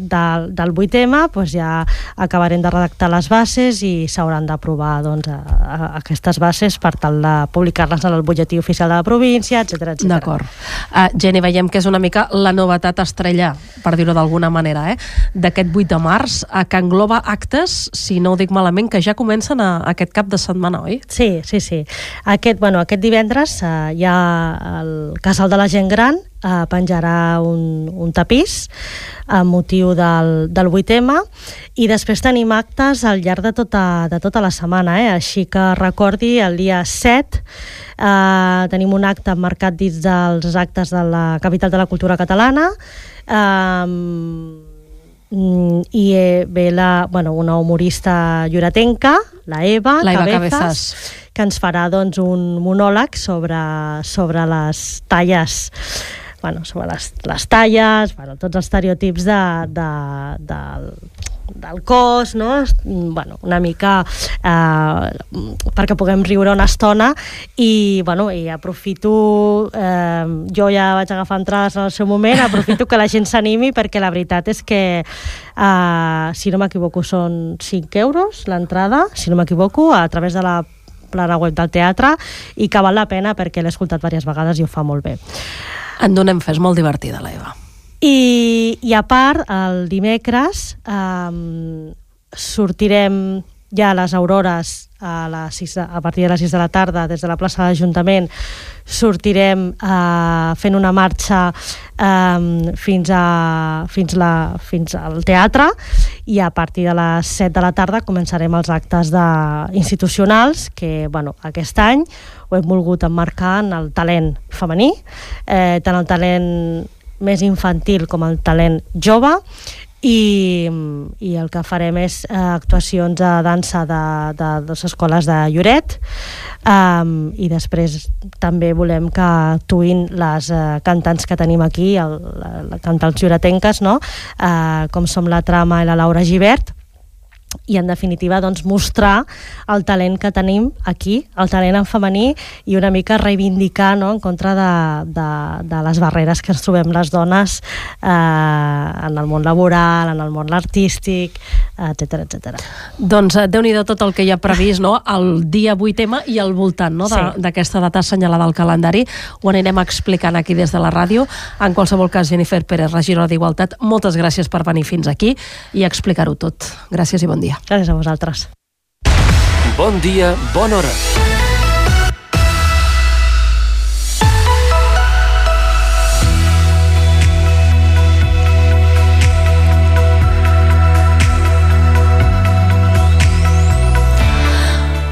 de, del 8M doncs ja acabarem de redactar les bases i s'hauran d'aprovar doncs, a, a, aquestes bases per tal de publicar-les en el butlletí oficial de la província, etc etc. D'acord. Uh, Jenny, veiem que és una mica la novetat estrella, per dir-ho d'alguna manera, eh? D'aquest 8 de març, a que engloba actes, si no ho dic malament, que ja comencen a, a aquest cap de setmana, oi? Sí, sí, sí. Aquest, bueno, aquest divendres uh, hi ha el Casal de la Gent Gran, uh, penjarà un, un tapís a motiu del, del 8M i després tenim actes al llarg de tota, de tota la setmana, eh? així que recordi el dia 7 eh, tenim un acte marcat dins dels actes de la capital de la cultura catalana eh, i eh, ve la, bueno, una humorista lloretenca, la Eva, la Eva Cabezas, Cabezas, que ens farà doncs, un monòleg sobre, sobre les talles bueno, sobre les, les talles, bueno, tots els estereotips de, de, de, del cos, no? bueno, una mica eh, perquè puguem riure una estona i, bueno, i aprofito eh, jo ja vaig agafar entrades en el seu moment, aprofito que la gent s'animi perquè la veritat és que eh, si no m'equivoco són 5 euros l'entrada, si no m'equivoco, a través de la plana web del teatre i que val la pena perquè l'he escoltat diverses vegades i ho fa molt bé. En donem fes, molt divertida l'Eva. I, I a part, el dimecres eh, sortirem ja a les aurores a, les 6 de, a partir de les 6 de la tarda des de la plaça de l'Ajuntament. Sortirem eh, fent una marxa eh, fins, a, fins, la, fins al teatre. I a partir de les 7 de la tarda començarem els actes de, institucionals que bueno, aquest any ho hem volgut emmarcar en el talent femení, eh, tant el talent més infantil com el talent jove i, i el que farem és eh, actuacions de dansa de, de, les escoles de Lloret um, i després també volem que actuïn les uh, cantants que tenim aquí, el, la cantants lloretenques, no? uh, com som la Trama i la Laura Givert, i en definitiva doncs, mostrar el talent que tenim aquí, el talent en femení i una mica reivindicar no, en contra de, de, de les barreres que ens trobem les dones eh, en el món laboral, en el món artístic, etc etc. Doncs eh, déu nhi tot el que hi ha previst no? el dia 8M i al voltant no? d'aquesta sí. data assenyalada al calendari. Ho anirem explicant aquí des de la ràdio. En qualsevol cas, Jennifer Pérez, regidora d'Igualtat, moltes gràcies per venir fins aquí i explicar-ho tot. Gràcies i bon dia. Gràcies a vosaltres. Bon dia, bona hora.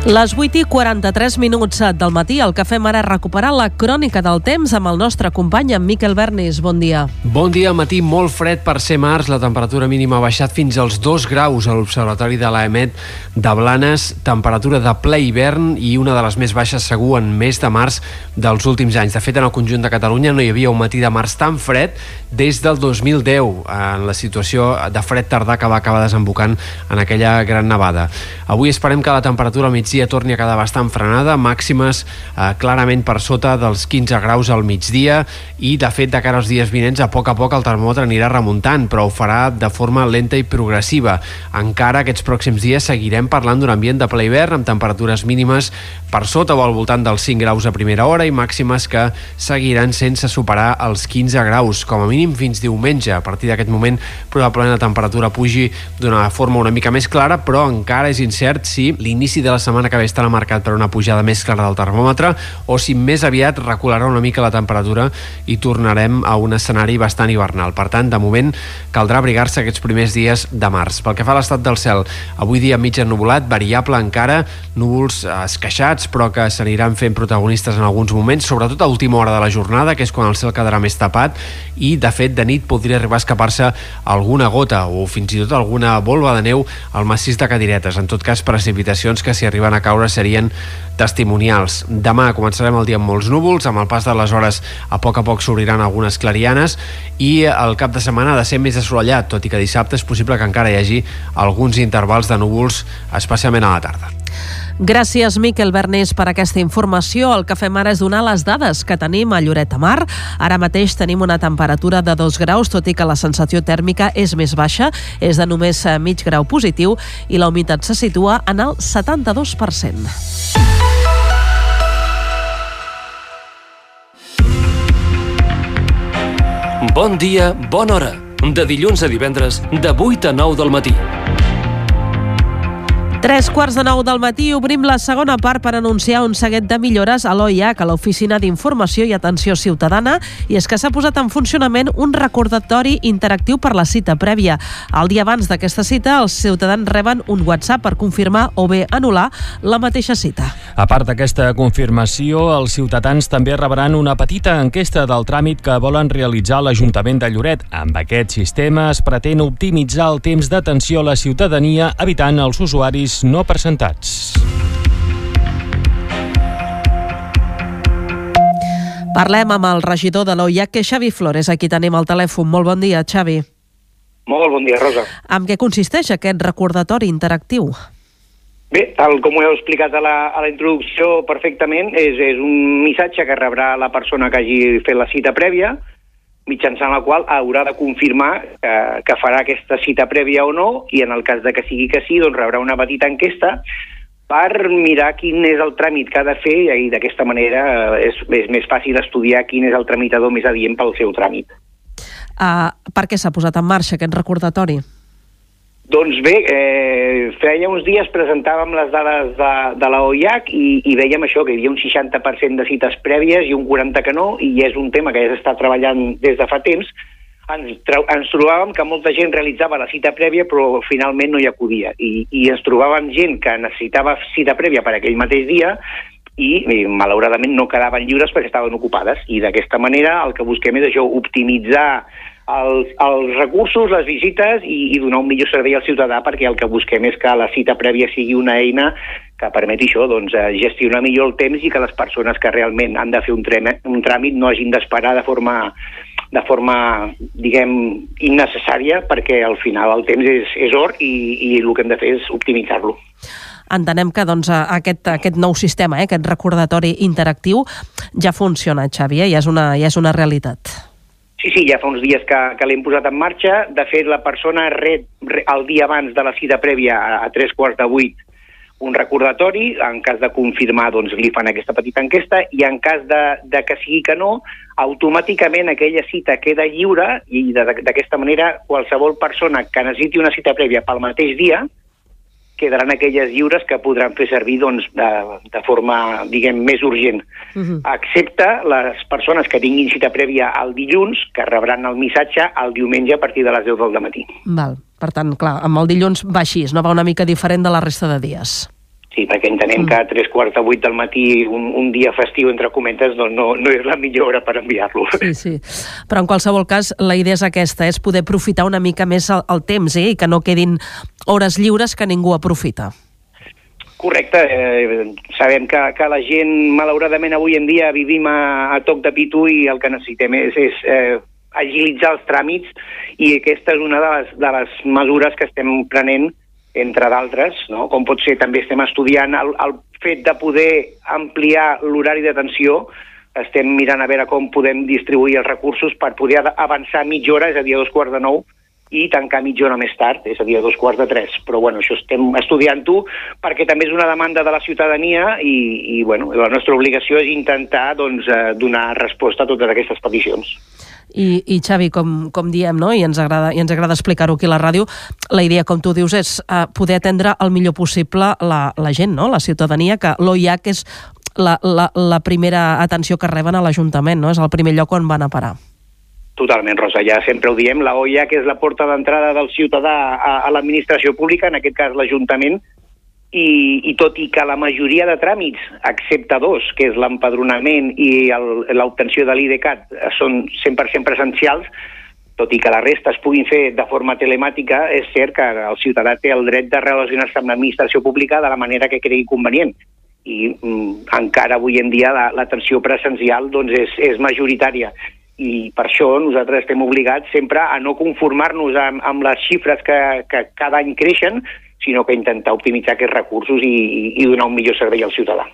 Les 8 i 43 minuts del matí, el que fem ara és recuperar la crònica del temps amb el nostre company, en Miquel Bernis. Bon dia. Bon dia, matí molt fred per ser març. La temperatura mínima ha baixat fins als 2 graus a l'Observatori de l'AEMET de Blanes. Temperatura de ple hivern i una de les més baixes segur en mes de març dels últims anys. De fet, en el conjunt de Catalunya no hi havia un matí de març tan fred des del 2010, en la situació de fred tardà que va acabar desembocant en aquella gran nevada. Avui esperem que la temperatura migdia migdia torni a quedar bastant frenada, màximes eh, clarament per sota dels 15 graus al migdia i, de fet, de cara als dies vinents, a poc a poc el termòmetre anirà remuntant, però ho farà de forma lenta i progressiva. Encara aquests pròxims dies seguirem parlant d'un ambient de ple hivern amb temperatures mínimes per sota o al voltant dels 5 graus a primera hora i màximes que seguiran sense superar els 15 graus, com a mínim fins diumenge. A partir d'aquest moment probablement la temperatura pugi d'una forma una mica més clara, però encara és incert si l'inici de la setmana setmana que ve estarà marcat per una pujada més clara del termòmetre o si més aviat recularà una mica la temperatura i tornarem a un escenari bastant hivernal. Per tant, de moment caldrà abrigar-se aquests primers dies de març. Pel que fa a l'estat del cel, avui dia mig ennubulat, variable encara, núvols esqueixats però que s'aniran fent protagonistes en alguns moments, sobretot a última hora de la jornada, que és quan el cel quedarà més tapat i, de fet, de nit podria arribar a escapar-se alguna gota o fins i tot alguna volva de neu al massís de Cadiretes. En tot cas, precipitacions que si arriben a caure serien testimonials. Demà començarem el dia amb molts núvols, amb el pas de les hores a poc a poc s'obriran algunes clarianes i el cap de setmana ha de ser més assolellat, tot i que dissabte és possible que encara hi hagi alguns intervals de núvols, especialment a la tarda. Gràcies, Miquel Bernés, per aquesta informació. El que fem ara és donar les dades que tenim a Lloret de Mar. Ara mateix tenim una temperatura de 2 graus, tot i que la sensació tèrmica és més baixa, és de només eh, mig grau positiu, i la humitat se situa en el 72%. Bon dia, bona hora. De dilluns a divendres, de 8 a 9 del matí. Tres quarts de nou del matí obrim la segona part per anunciar un seguet de millores a l'OIAC, a l'Oficina d'Informació i Atenció Ciutadana, i és que s'ha posat en funcionament un recordatori interactiu per la cita prèvia. El dia abans d'aquesta cita, els ciutadans reben un WhatsApp per confirmar o bé anul·lar la mateixa cita. A part d'aquesta confirmació, els ciutadans també rebran una petita enquesta del tràmit que volen realitzar l'Ajuntament de Lloret. Amb aquest sistema es pretén optimitzar el temps d'atenció a la ciutadania, evitant els usuaris no presentats. Parlem amb el regidor de l'OIAC, que és Xavi Flores. Aquí tenim el telèfon. Molt bon dia, Xavi. Molt bon dia, Rosa. Amb què consisteix aquest recordatori interactiu? Bé, tal com ho heu explicat a la, a la introducció perfectament, és, és un missatge que rebrà la persona que hagi fet la cita prèvia, mitjançant la qual haurà de confirmar que, que farà aquesta cita prèvia o no, i en el cas de que sigui que sí, doncs rebrà una petita enquesta per mirar quin és el tràmit que ha de fer i d'aquesta manera eh, és, és més fàcil estudiar quin és el tramitador més adient pel seu tràmit. Uh, per què s'ha posat en marxa aquest recordatori? Doncs bé, eh, feia uns dies presentàvem les dades de, de la OIAC i, i veiem això, que hi havia un 60% de cites prèvies i un 40% que no, i és un tema que ja s'està treballant des de fa temps. Ens, ens trobàvem que molta gent realitzava la cita prèvia però finalment no hi acudia. I, i ens trobàvem gent que necessitava cita prèvia per aquell mateix dia i, i malauradament no quedaven lliures perquè estaven ocupades. I d'aquesta manera el que busquem és això, optimitzar els, els recursos, les visites i, i donar un millor servei al ciutadà perquè el que busquem és que la cita prèvia sigui una eina que permeti això, doncs, eh, gestionar millor el temps i que les persones que realment han de fer un, tràmit, un tràmit no hagin d'esperar de forma de forma, diguem, innecessària, perquè al final el temps és, és or i, i el que hem de fer és optimitzar-lo. Entenem que doncs, aquest, aquest nou sistema, eh, aquest recordatori interactiu, ja funciona, Xavi, eh? ja, és una, ja és una realitat. Sí, sí, ja fa uns dies que, que l'hem posat en marxa. De fet, la persona ret el dia abans de la cita prèvia a, a tres quarts de vuit un recordatori, en cas de confirmar doncs, li fan aquesta petita enquesta i en cas de, de que sigui que no, automàticament aquella cita queda lliure i d'aquesta manera qualsevol persona que necessiti una cita prèvia pel mateix dia quedaran aquelles lliures que podran fer servir doncs, de, de forma, diguem, més urgent. Uh -huh. Excepte les persones que tinguin cita prèvia el dilluns, que rebran el missatge el diumenge a partir de les 10 del matí. Val. Per tant, clar, amb el dilluns va així, no va una mica diferent de la resta de dies. Sí, perquè entenem mm. que a tres quarts de vuit del matí, un, un dia festiu, entre cometes, doncs no, no és la millor hora per enviar-lo. Sí, sí. Però en qualsevol cas, la idea és aquesta, és poder aprofitar una mica més el, el temps, eh? i que no quedin hores lliures que ningú aprofita. Correcte. Eh, sabem que, que la gent, malauradament, avui en dia vivim a, a toc de pitu i el que necessitem és, és eh, agilitzar els tràmits i aquesta és una de les, de les mesures que estem prenent entre d'altres, no? com pot ser també estem estudiant el, el fet de poder ampliar l'horari d'atenció, estem mirant a veure com podem distribuir els recursos per poder avançar mitja hora, és a dir, a dos quarts de nou, i tancar mitja hora més tard, és a dir, a dos quarts de tres. Però bueno, això estem estudiant-ho perquè també és una demanda de la ciutadania i, i bueno, la nostra obligació és intentar doncs, eh, donar resposta a totes aquestes peticions. I, i Xavi, com, com diem, no? I ens agrada, i ens agrada explicar-ho aquí a la ràdio, la idea, com tu dius, és uh, poder atendre el millor possible la, la gent, no? la ciutadania, que l'OIAC és la, la, la primera atenció que reben a l'Ajuntament, no? és el primer lloc on van a parar. Totalment, Rosa, ja sempre ho diem, la OIA, que és la porta d'entrada del ciutadà a, a l'administració pública, en aquest cas l'Ajuntament, i, i tot i que la majoria de tràmits, excepte dos, que és l'empadronament i l'obtenció de l'IDCAT, són 100% presencials, tot i que la resta es puguin fer de forma telemàtica, és cert que el ciutadà té el dret de relacionar-se amb l'administració pública de la manera que cregui convenient. I mm, encara avui en dia l'atenció la, presencial doncs, és, és majoritària i per això nosaltres estem obligats sempre a no conformar-nos amb, amb les xifres que, que cada any creixen, sinó que intentar optimitzar aquests recursos i, i donar un millor servei al ciutadà.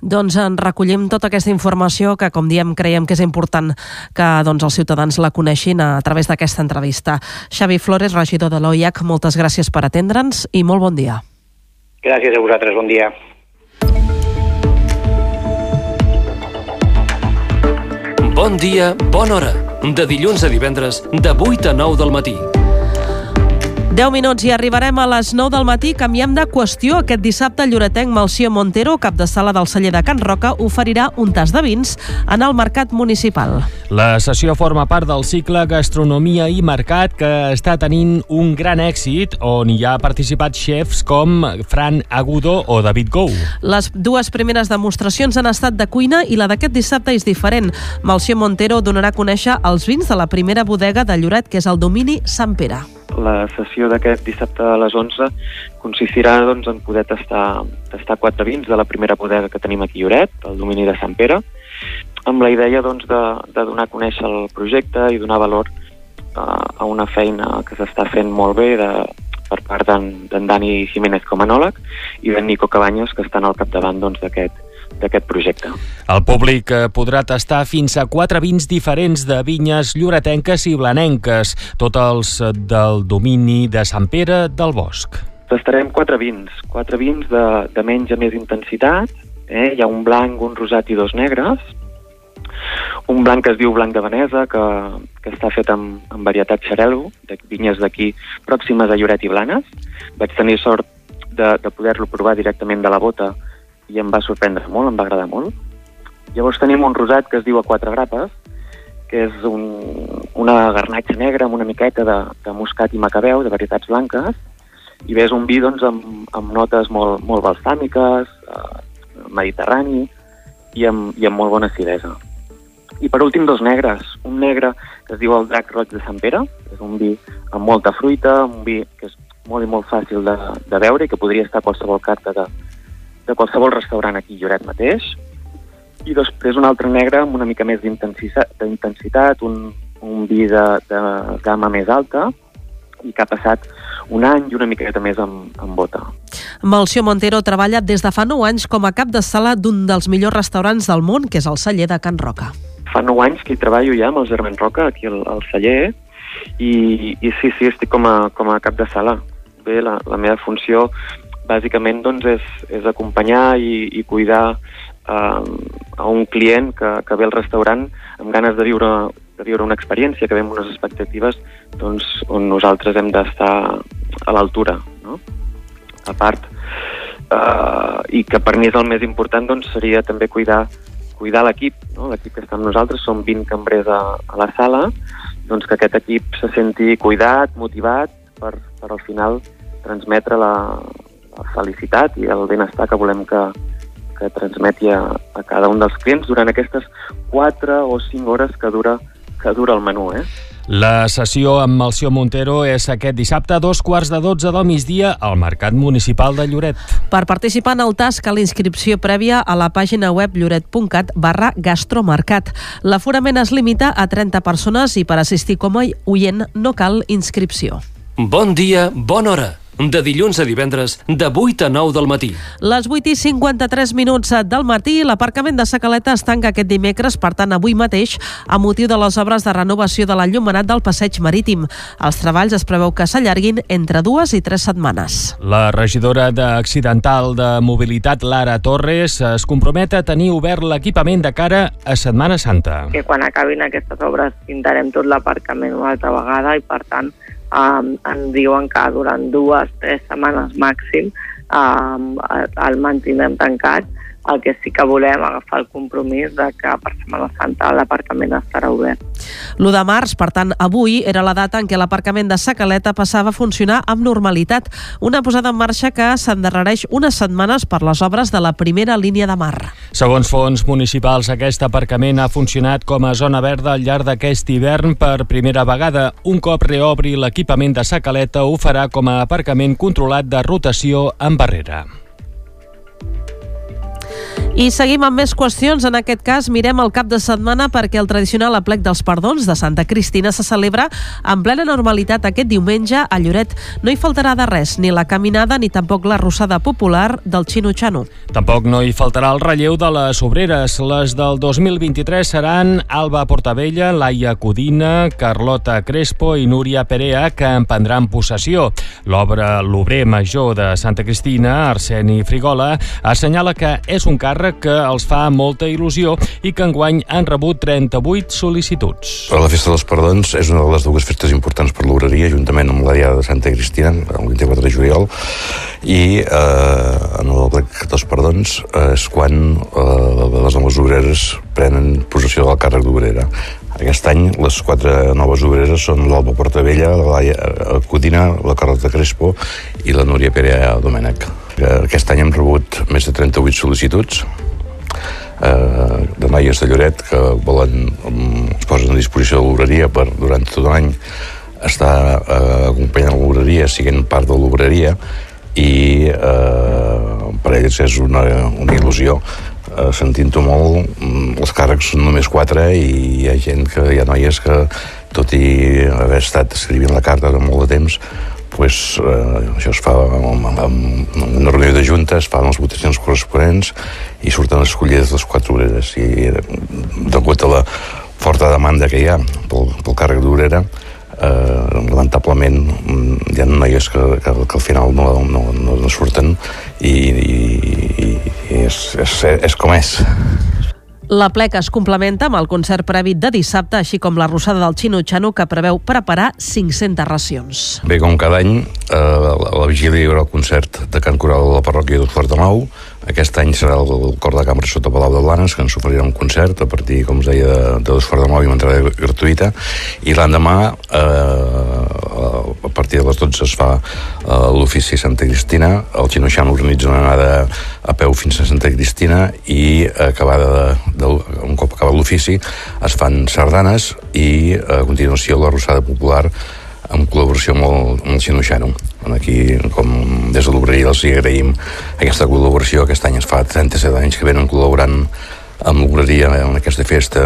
Doncs en recollim tota aquesta informació que, com diem, creiem que és important que doncs, els ciutadans la coneixin a, través d'aquesta entrevista. Xavi Flores, regidor de l'OIAC, moltes gràcies per atendre'ns i molt bon dia. Gràcies a vosaltres, bon dia. Bon dia, bona hora. De dilluns a divendres, de 8 a 9 del matí. 10 minuts i arribarem a les 9 del matí. Canviem de qüestió. Aquest dissabte, lloretenc Malció Montero, cap de sala del celler de Can Roca, oferirà un tas de vins en el mercat municipal. La sessió forma part del cicle Gastronomia i Mercat que està tenint un gran èxit on hi ha participat xefs com Fran Agudo o David Gou. Les dues primeres demostracions han estat de cuina i la d'aquest dissabte és diferent. Malció Montero donarà a conèixer els vins de la primera bodega de Lloret, que és el domini Sant Pere. La sessió d'aquest dissabte a les 11 consistirà doncs, en poder tastar, tastar quatre vins de la primera bodega que tenim aquí a Lloret, el domini de Sant Pere, amb la idea doncs, de, de donar a conèixer el projecte i donar valor uh, a una feina que s'està fent molt bé de, per part d'en Dani Jiménez com anòleg i d'en Nico Cabanyos, que estan al capdavant doncs, d'aquest doncs, d'aquest projecte. El públic eh, podrà tastar fins a quatre vins diferents de vinyes lloretenques i blanenques, tots els eh, del domini de Sant Pere del Bosc. Tastarem quatre vins, quatre vins de, de menys a més intensitat, eh? hi ha un blanc, un rosat i dos negres, un blanc que es diu blanc de Venesa, que, que està fet amb, amb varietat xarel·lo, de vinyes d'aquí pròximes a Lloret i Blanes. Vaig tenir sort de, de poder-lo provar directament de la bota i em va sorprendre molt, em va agradar molt. Llavors tenim un rosat que es diu a quatre grapes, que és un, una garnatxa negra amb una miqueta de, de muscat i macabeu, de varietats blanques, i ve un vi doncs, amb, amb notes molt, molt balsàmiques, eh, mediterrani, i amb, i amb molt bona acidesa. I per últim, dos negres. Un negre que es diu el drac roig de Sant Pere, és un vi amb molta fruita, un vi que és molt i molt fàcil de, de veure i que podria estar a qualsevol carta de, de qualsevol restaurant aquí a Lloret mateix, i després un altre negre amb una mica més d'intensitat, un, un vi de, de gamma més alta, i que ha passat un any i una miqueta més amb, amb bota. Malció Montero treballa des de fa 9 anys com a cap de sala d'un dels millors restaurants del món, que és el celler de Can Roca. Fa 9 anys que hi treballo ja amb el Germán Roca, aquí al, al celler, i, i sí, sí, estic com a, com a cap de sala. Bé, la, la meva funció bàsicament doncs, és, és acompanyar i, i cuidar eh, a un client que, que ve al restaurant amb ganes de viure, de viure una experiència, que ve amb unes expectatives doncs, on nosaltres hem d'estar a l'altura. No? A part, eh, i que per mi és el més important, doncs, seria també cuidar cuidar l'equip, no? l'equip que està amb nosaltres, som 20 cambrers a, a la sala, doncs que aquest equip se senti cuidat, motivat, per, per al final transmetre la, felicitat i el benestar que volem que, que transmeti a, a cada un dels clients durant aquestes 4 o 5 hores que dura, que dura el menú. Eh? La sessió amb Malció Montero és aquest dissabte a dos quarts de 12 del migdia al Mercat Municipal de Lloret. Per participar en el TAS cal inscripció prèvia a la pàgina web lloret.cat barra gastromercat. L'aforament es limita a 30 persones i per assistir com a oient no cal inscripció. Bon dia, bona hora. De dilluns a divendres, de 8 a 9 del matí. Les 8 i 53 minuts del matí, l'aparcament de Sacaleta es tanca aquest dimecres, per tant, avui mateix, a motiu de les obres de renovació de l'enllumenat del passeig marítim. Els treballs es preveu que s'allarguin entre dues i tres setmanes. La regidora d'Accidental de Mobilitat, Lara Torres, es compromet a tenir obert l'equipament de cara a Setmana Santa. Que quan acabin aquestes obres pintarem tot l'aparcament una altra vegada i, per tant, um, ens diuen que durant dues, tres setmanes màxim um, el mantindrem tancat el que sí que volem agafar el compromís de que per Setmana Santa l'aparcament estarà obert. L'1 de març, per tant, avui era la data en què l'aparcament de Sacaleta passava a funcionar amb normalitat, una posada en marxa que s'endarrereix unes setmanes per les obres de la primera línia de mar. Segons fons municipals, aquest aparcament ha funcionat com a zona verda al llarg d'aquest hivern per primera vegada. Un cop reobri l'equipament de Sacaleta, ho farà com a aparcament controlat de rotació en barrera. I seguim amb més qüestions. En aquest cas, mirem el cap de setmana perquè el tradicional aplec dels perdons de Santa Cristina se celebra en plena normalitat aquest diumenge a Lloret. No hi faltarà de res, ni la caminada ni tampoc la rossada popular del Xino Xano. Tampoc no hi faltarà el relleu de les obreres. Les del 2023 seran Alba Portabella, Laia Codina, Carlota Crespo i Núria Perea, que en prendran possessió. L'obra L'obrer major de Santa Cristina, Arseni Frigola, assenyala que és un càrrec que els fa molta il·lusió i que enguany han rebut 38 sol·licituds. La Festa dels Perdons és una de les dues festes importants per l'obreria, juntament amb la Diada de Santa Cristina, el 24 de juliol, i eh, en el plec dels Perdons és quan eh, les noves obreres prenen possessió del càrrec d'obrera. Aquest any les quatre noves obreres són l'Alba Portavella, la Laia Codina, la Carlota Crespo i la Núria Perea Domènech. Aquest any hem rebut més de 38 sol·licituds eh, de noies de Lloret que volen, es posen a disposició de l'obreria per durant tot l'any estar eh, acompanyant l'obreria, siguent part de l'obreria i eh, per ells és una, una il·lusió eh, sentint-ho molt els càrrecs són només quatre i hi ha gent que hi ha noies que tot i haver estat escrivint la carta de molt de temps pues, eh, això es fa amb una reunió de junta, es fan les votacions corresponents i surten escollides les quatre obreres. I degut a la forta demanda que hi ha pel, pel càrrec d'obrera eh, lamentablement hi ha noies que, que, que al final no, no, no surten i, i, i és, és, és com és la pleca es complementa amb el concert previ de dissabte, així com la rossada del Xino Xano, que preveu preparar 500 racions. Bé, com cada any, eh, a la vigília hi haurà el concert de Can Coral de la parròquia d'Otfort de Nou. Aquest any serà el cor de cambra sota Palau de Blanes, que ens oferirà un concert a partir, com us deia, de, de d'Otfort de Nou i una entrada gratuïta. I l'endemà, eh, a partir de les 12 es fa eh, l'ofici Santa Cristina. El Xino Xano organitza una anada a peu fins a Santa Cristina i acabada de, de, un cop acabat l'ofici es fan sardanes i a continuació la rossada popular en col·laboració amb el, amb el Xinoxano. Aquí, com des de l'obreria els agraïm aquesta col·laboració. Aquest any es fa 37 anys que venen col·laborant amb l'obreria en aquesta festa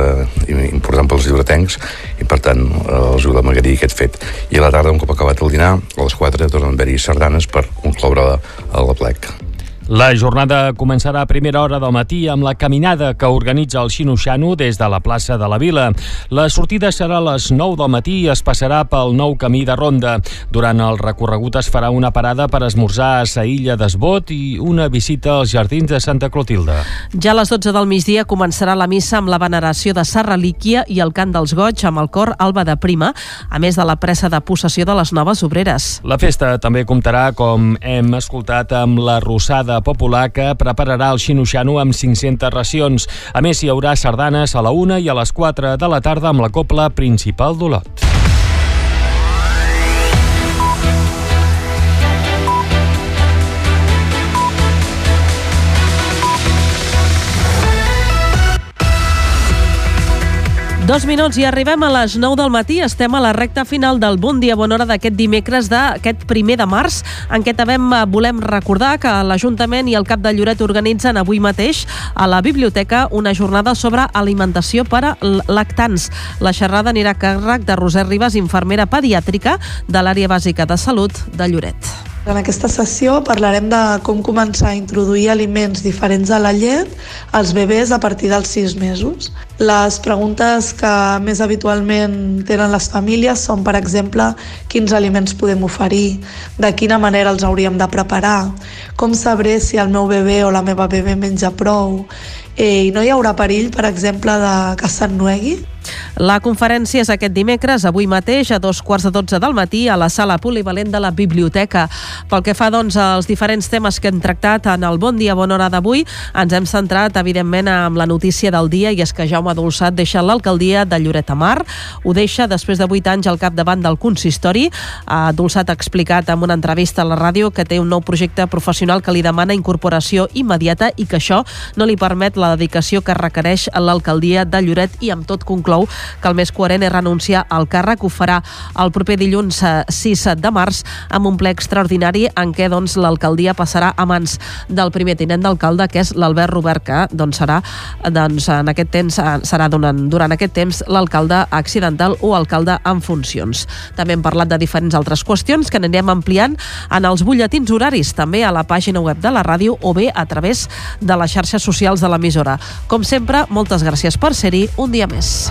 important pels llibretencs i per tant els volem agrair aquest fet i a la tarda un cop acabat el dinar a les 4 tornen a haver-hi sardanes per concloure a la jornada començarà a primera hora del matí amb la caminada que organitza el Xinoxano des de la plaça de la Vila. La sortida serà a les 9 del matí i es passarà pel nou camí de Ronda. Durant el recorregut es farà una parada per esmorzar a Saïlla d'Esbot i una visita als jardins de Santa Clotilde. Ja a les 12 del migdia començarà la missa amb la veneració de Sa Relíquia i el cant dels goig amb el cor Alba de Prima, a més de la pressa de possessió de les noves obreres. La festa també comptarà, com hem escoltat, amb la popular que prepararà el xinoxano amb 500 racions. A més, hi haurà sardanes a la 1 i a les 4 de la tarda amb la copla principal d'Olot. Dos minuts i arribem a les 9 del matí. Estem a la recta final del Bon Dia Bona Hora d'aquest dimecres d'aquest primer de març, en què també volem recordar que l'Ajuntament i el Cap de Lloret organitzen avui mateix a la biblioteca una jornada sobre alimentació per a lactants. La xerrada anirà a càrrec de Roser Ribas, infermera pediàtrica de l'àrea bàsica de salut de Lloret. En aquesta sessió parlarem de com començar a introduir aliments diferents a la llet als bebès a partir dels 6 mesos. Les preguntes que més habitualment tenen les famílies són, per exemple, quins aliments podem oferir, de quina manera els hauríem de preparar, com sabré si el meu bebè o la meva bebè menja prou, eh, i no hi haurà perill, per exemple, de que s'ennuegui? La conferència és aquest dimecres, avui mateix, a dos quarts de dotze del matí, a la sala polivalent de la biblioteca. Pel que fa doncs, als diferents temes que hem tractat en el Bon Dia, Bona Hora d'avui, ens hem centrat, evidentment, amb la notícia del dia, i és que Jaume Dolçat deixa l'alcaldia de Lloret Mar. Ho deixa després de vuit anys al capdavant del consistori. Dolçat ha explicat en una entrevista a la ràdio que té un nou projecte professional que li demana incorporació immediata i que això no li permet la dedicació que requereix l'alcaldia de Lloret i amb tot conclou conclou que el més coherent és renunciar al càrrec. Ho farà el proper dilluns 6 eh, de març amb un ple extraordinari en què doncs, l'alcaldia passarà a mans del primer tinent d'alcalde, que és l'Albert Robert, que doncs, serà doncs, en aquest temps eh, serà durant, durant aquest temps l'alcalde accidental o alcalde en funcions. També hem parlat de diferents altres qüestions que anirem ampliant en els butlletins horaris, també a la pàgina web de la ràdio o bé a través de les xarxes socials de l'emissora. Com sempre, moltes gràcies per ser-hi un dia més.